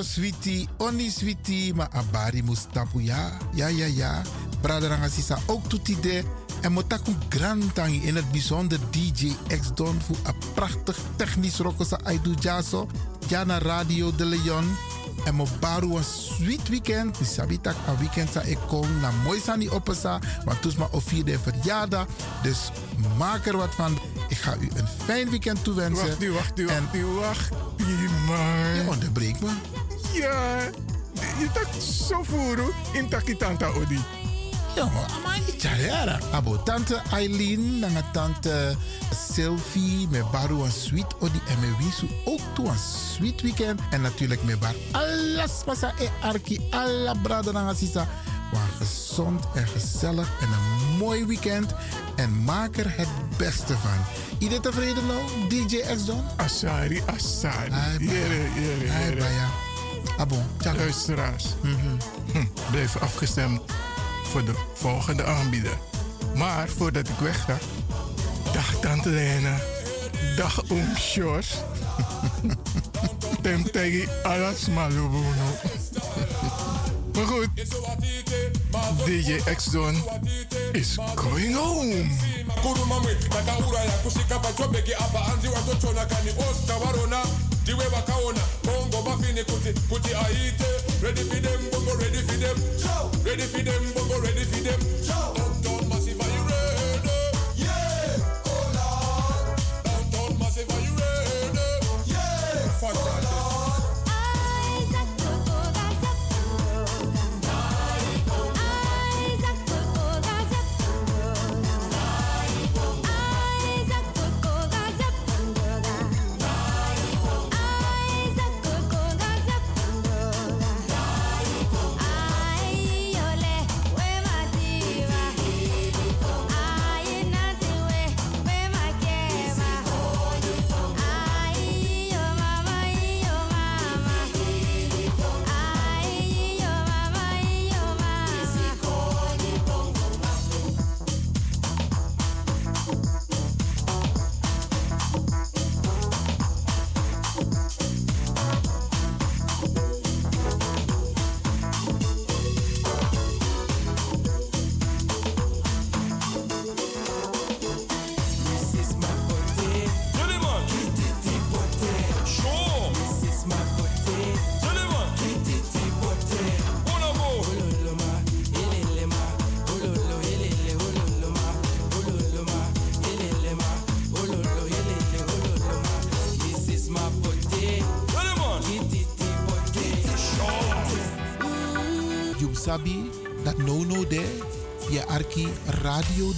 Otro switi, oni switi, ma abari mustapu ya. Ja, ja, ja. Braderanga sisa ook toetide. En motaku grantangi in het bijzonder DJ X Don voor een prachtig technisch rokosa Aidu Jaso. Jana Radio de Leon. En mo baru een sweet weekend. Mi een weekend sa ik kom na mooi sani opesa. Want toes ma vierde verjaardag. Dus maak er wat van. Ik ga u een fijn weekend toewensen. Wacht nu, wacht nu, wacht nu, wacht. Je onderbreekt me. Ja, je tak zo voeren in takitanta odi. Ja, maar Chayara. Abo tante Eileen, nanga tante Sylvie, met baru een sweet odi en me wisu ook toe een sweet weekend. En natuurlijk met bar alles masa e arki, alla brada nanga sisa. Maar gezond en gezellig en een mooi weekend. En maak er het beste van. Iedereen tevreden nou, DJ X Don? Asari, Asari. Jere, jere, Hai, jere. Baya. Abo, Luisteraars, hm, blijf afgestemd voor de volgende aanbieder. Maar voordat ik wegga, dag Tante Lena, dag Oom Sjors. Tem tegi alas malubuno. Maar goed, DJ X-Don is going home. kurumamwe takauraya kusvika pachobheki apa hanzi watochona kani osta varona ndiwe vakaona bongo mafini kuti kuti aite ready for them bongo ready for them. Ready for them bongo ready for them. Downtown massive are you ready? Yeah oh lord. Downtown massive are you ready? Yeah. Fantastic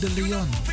De Leon.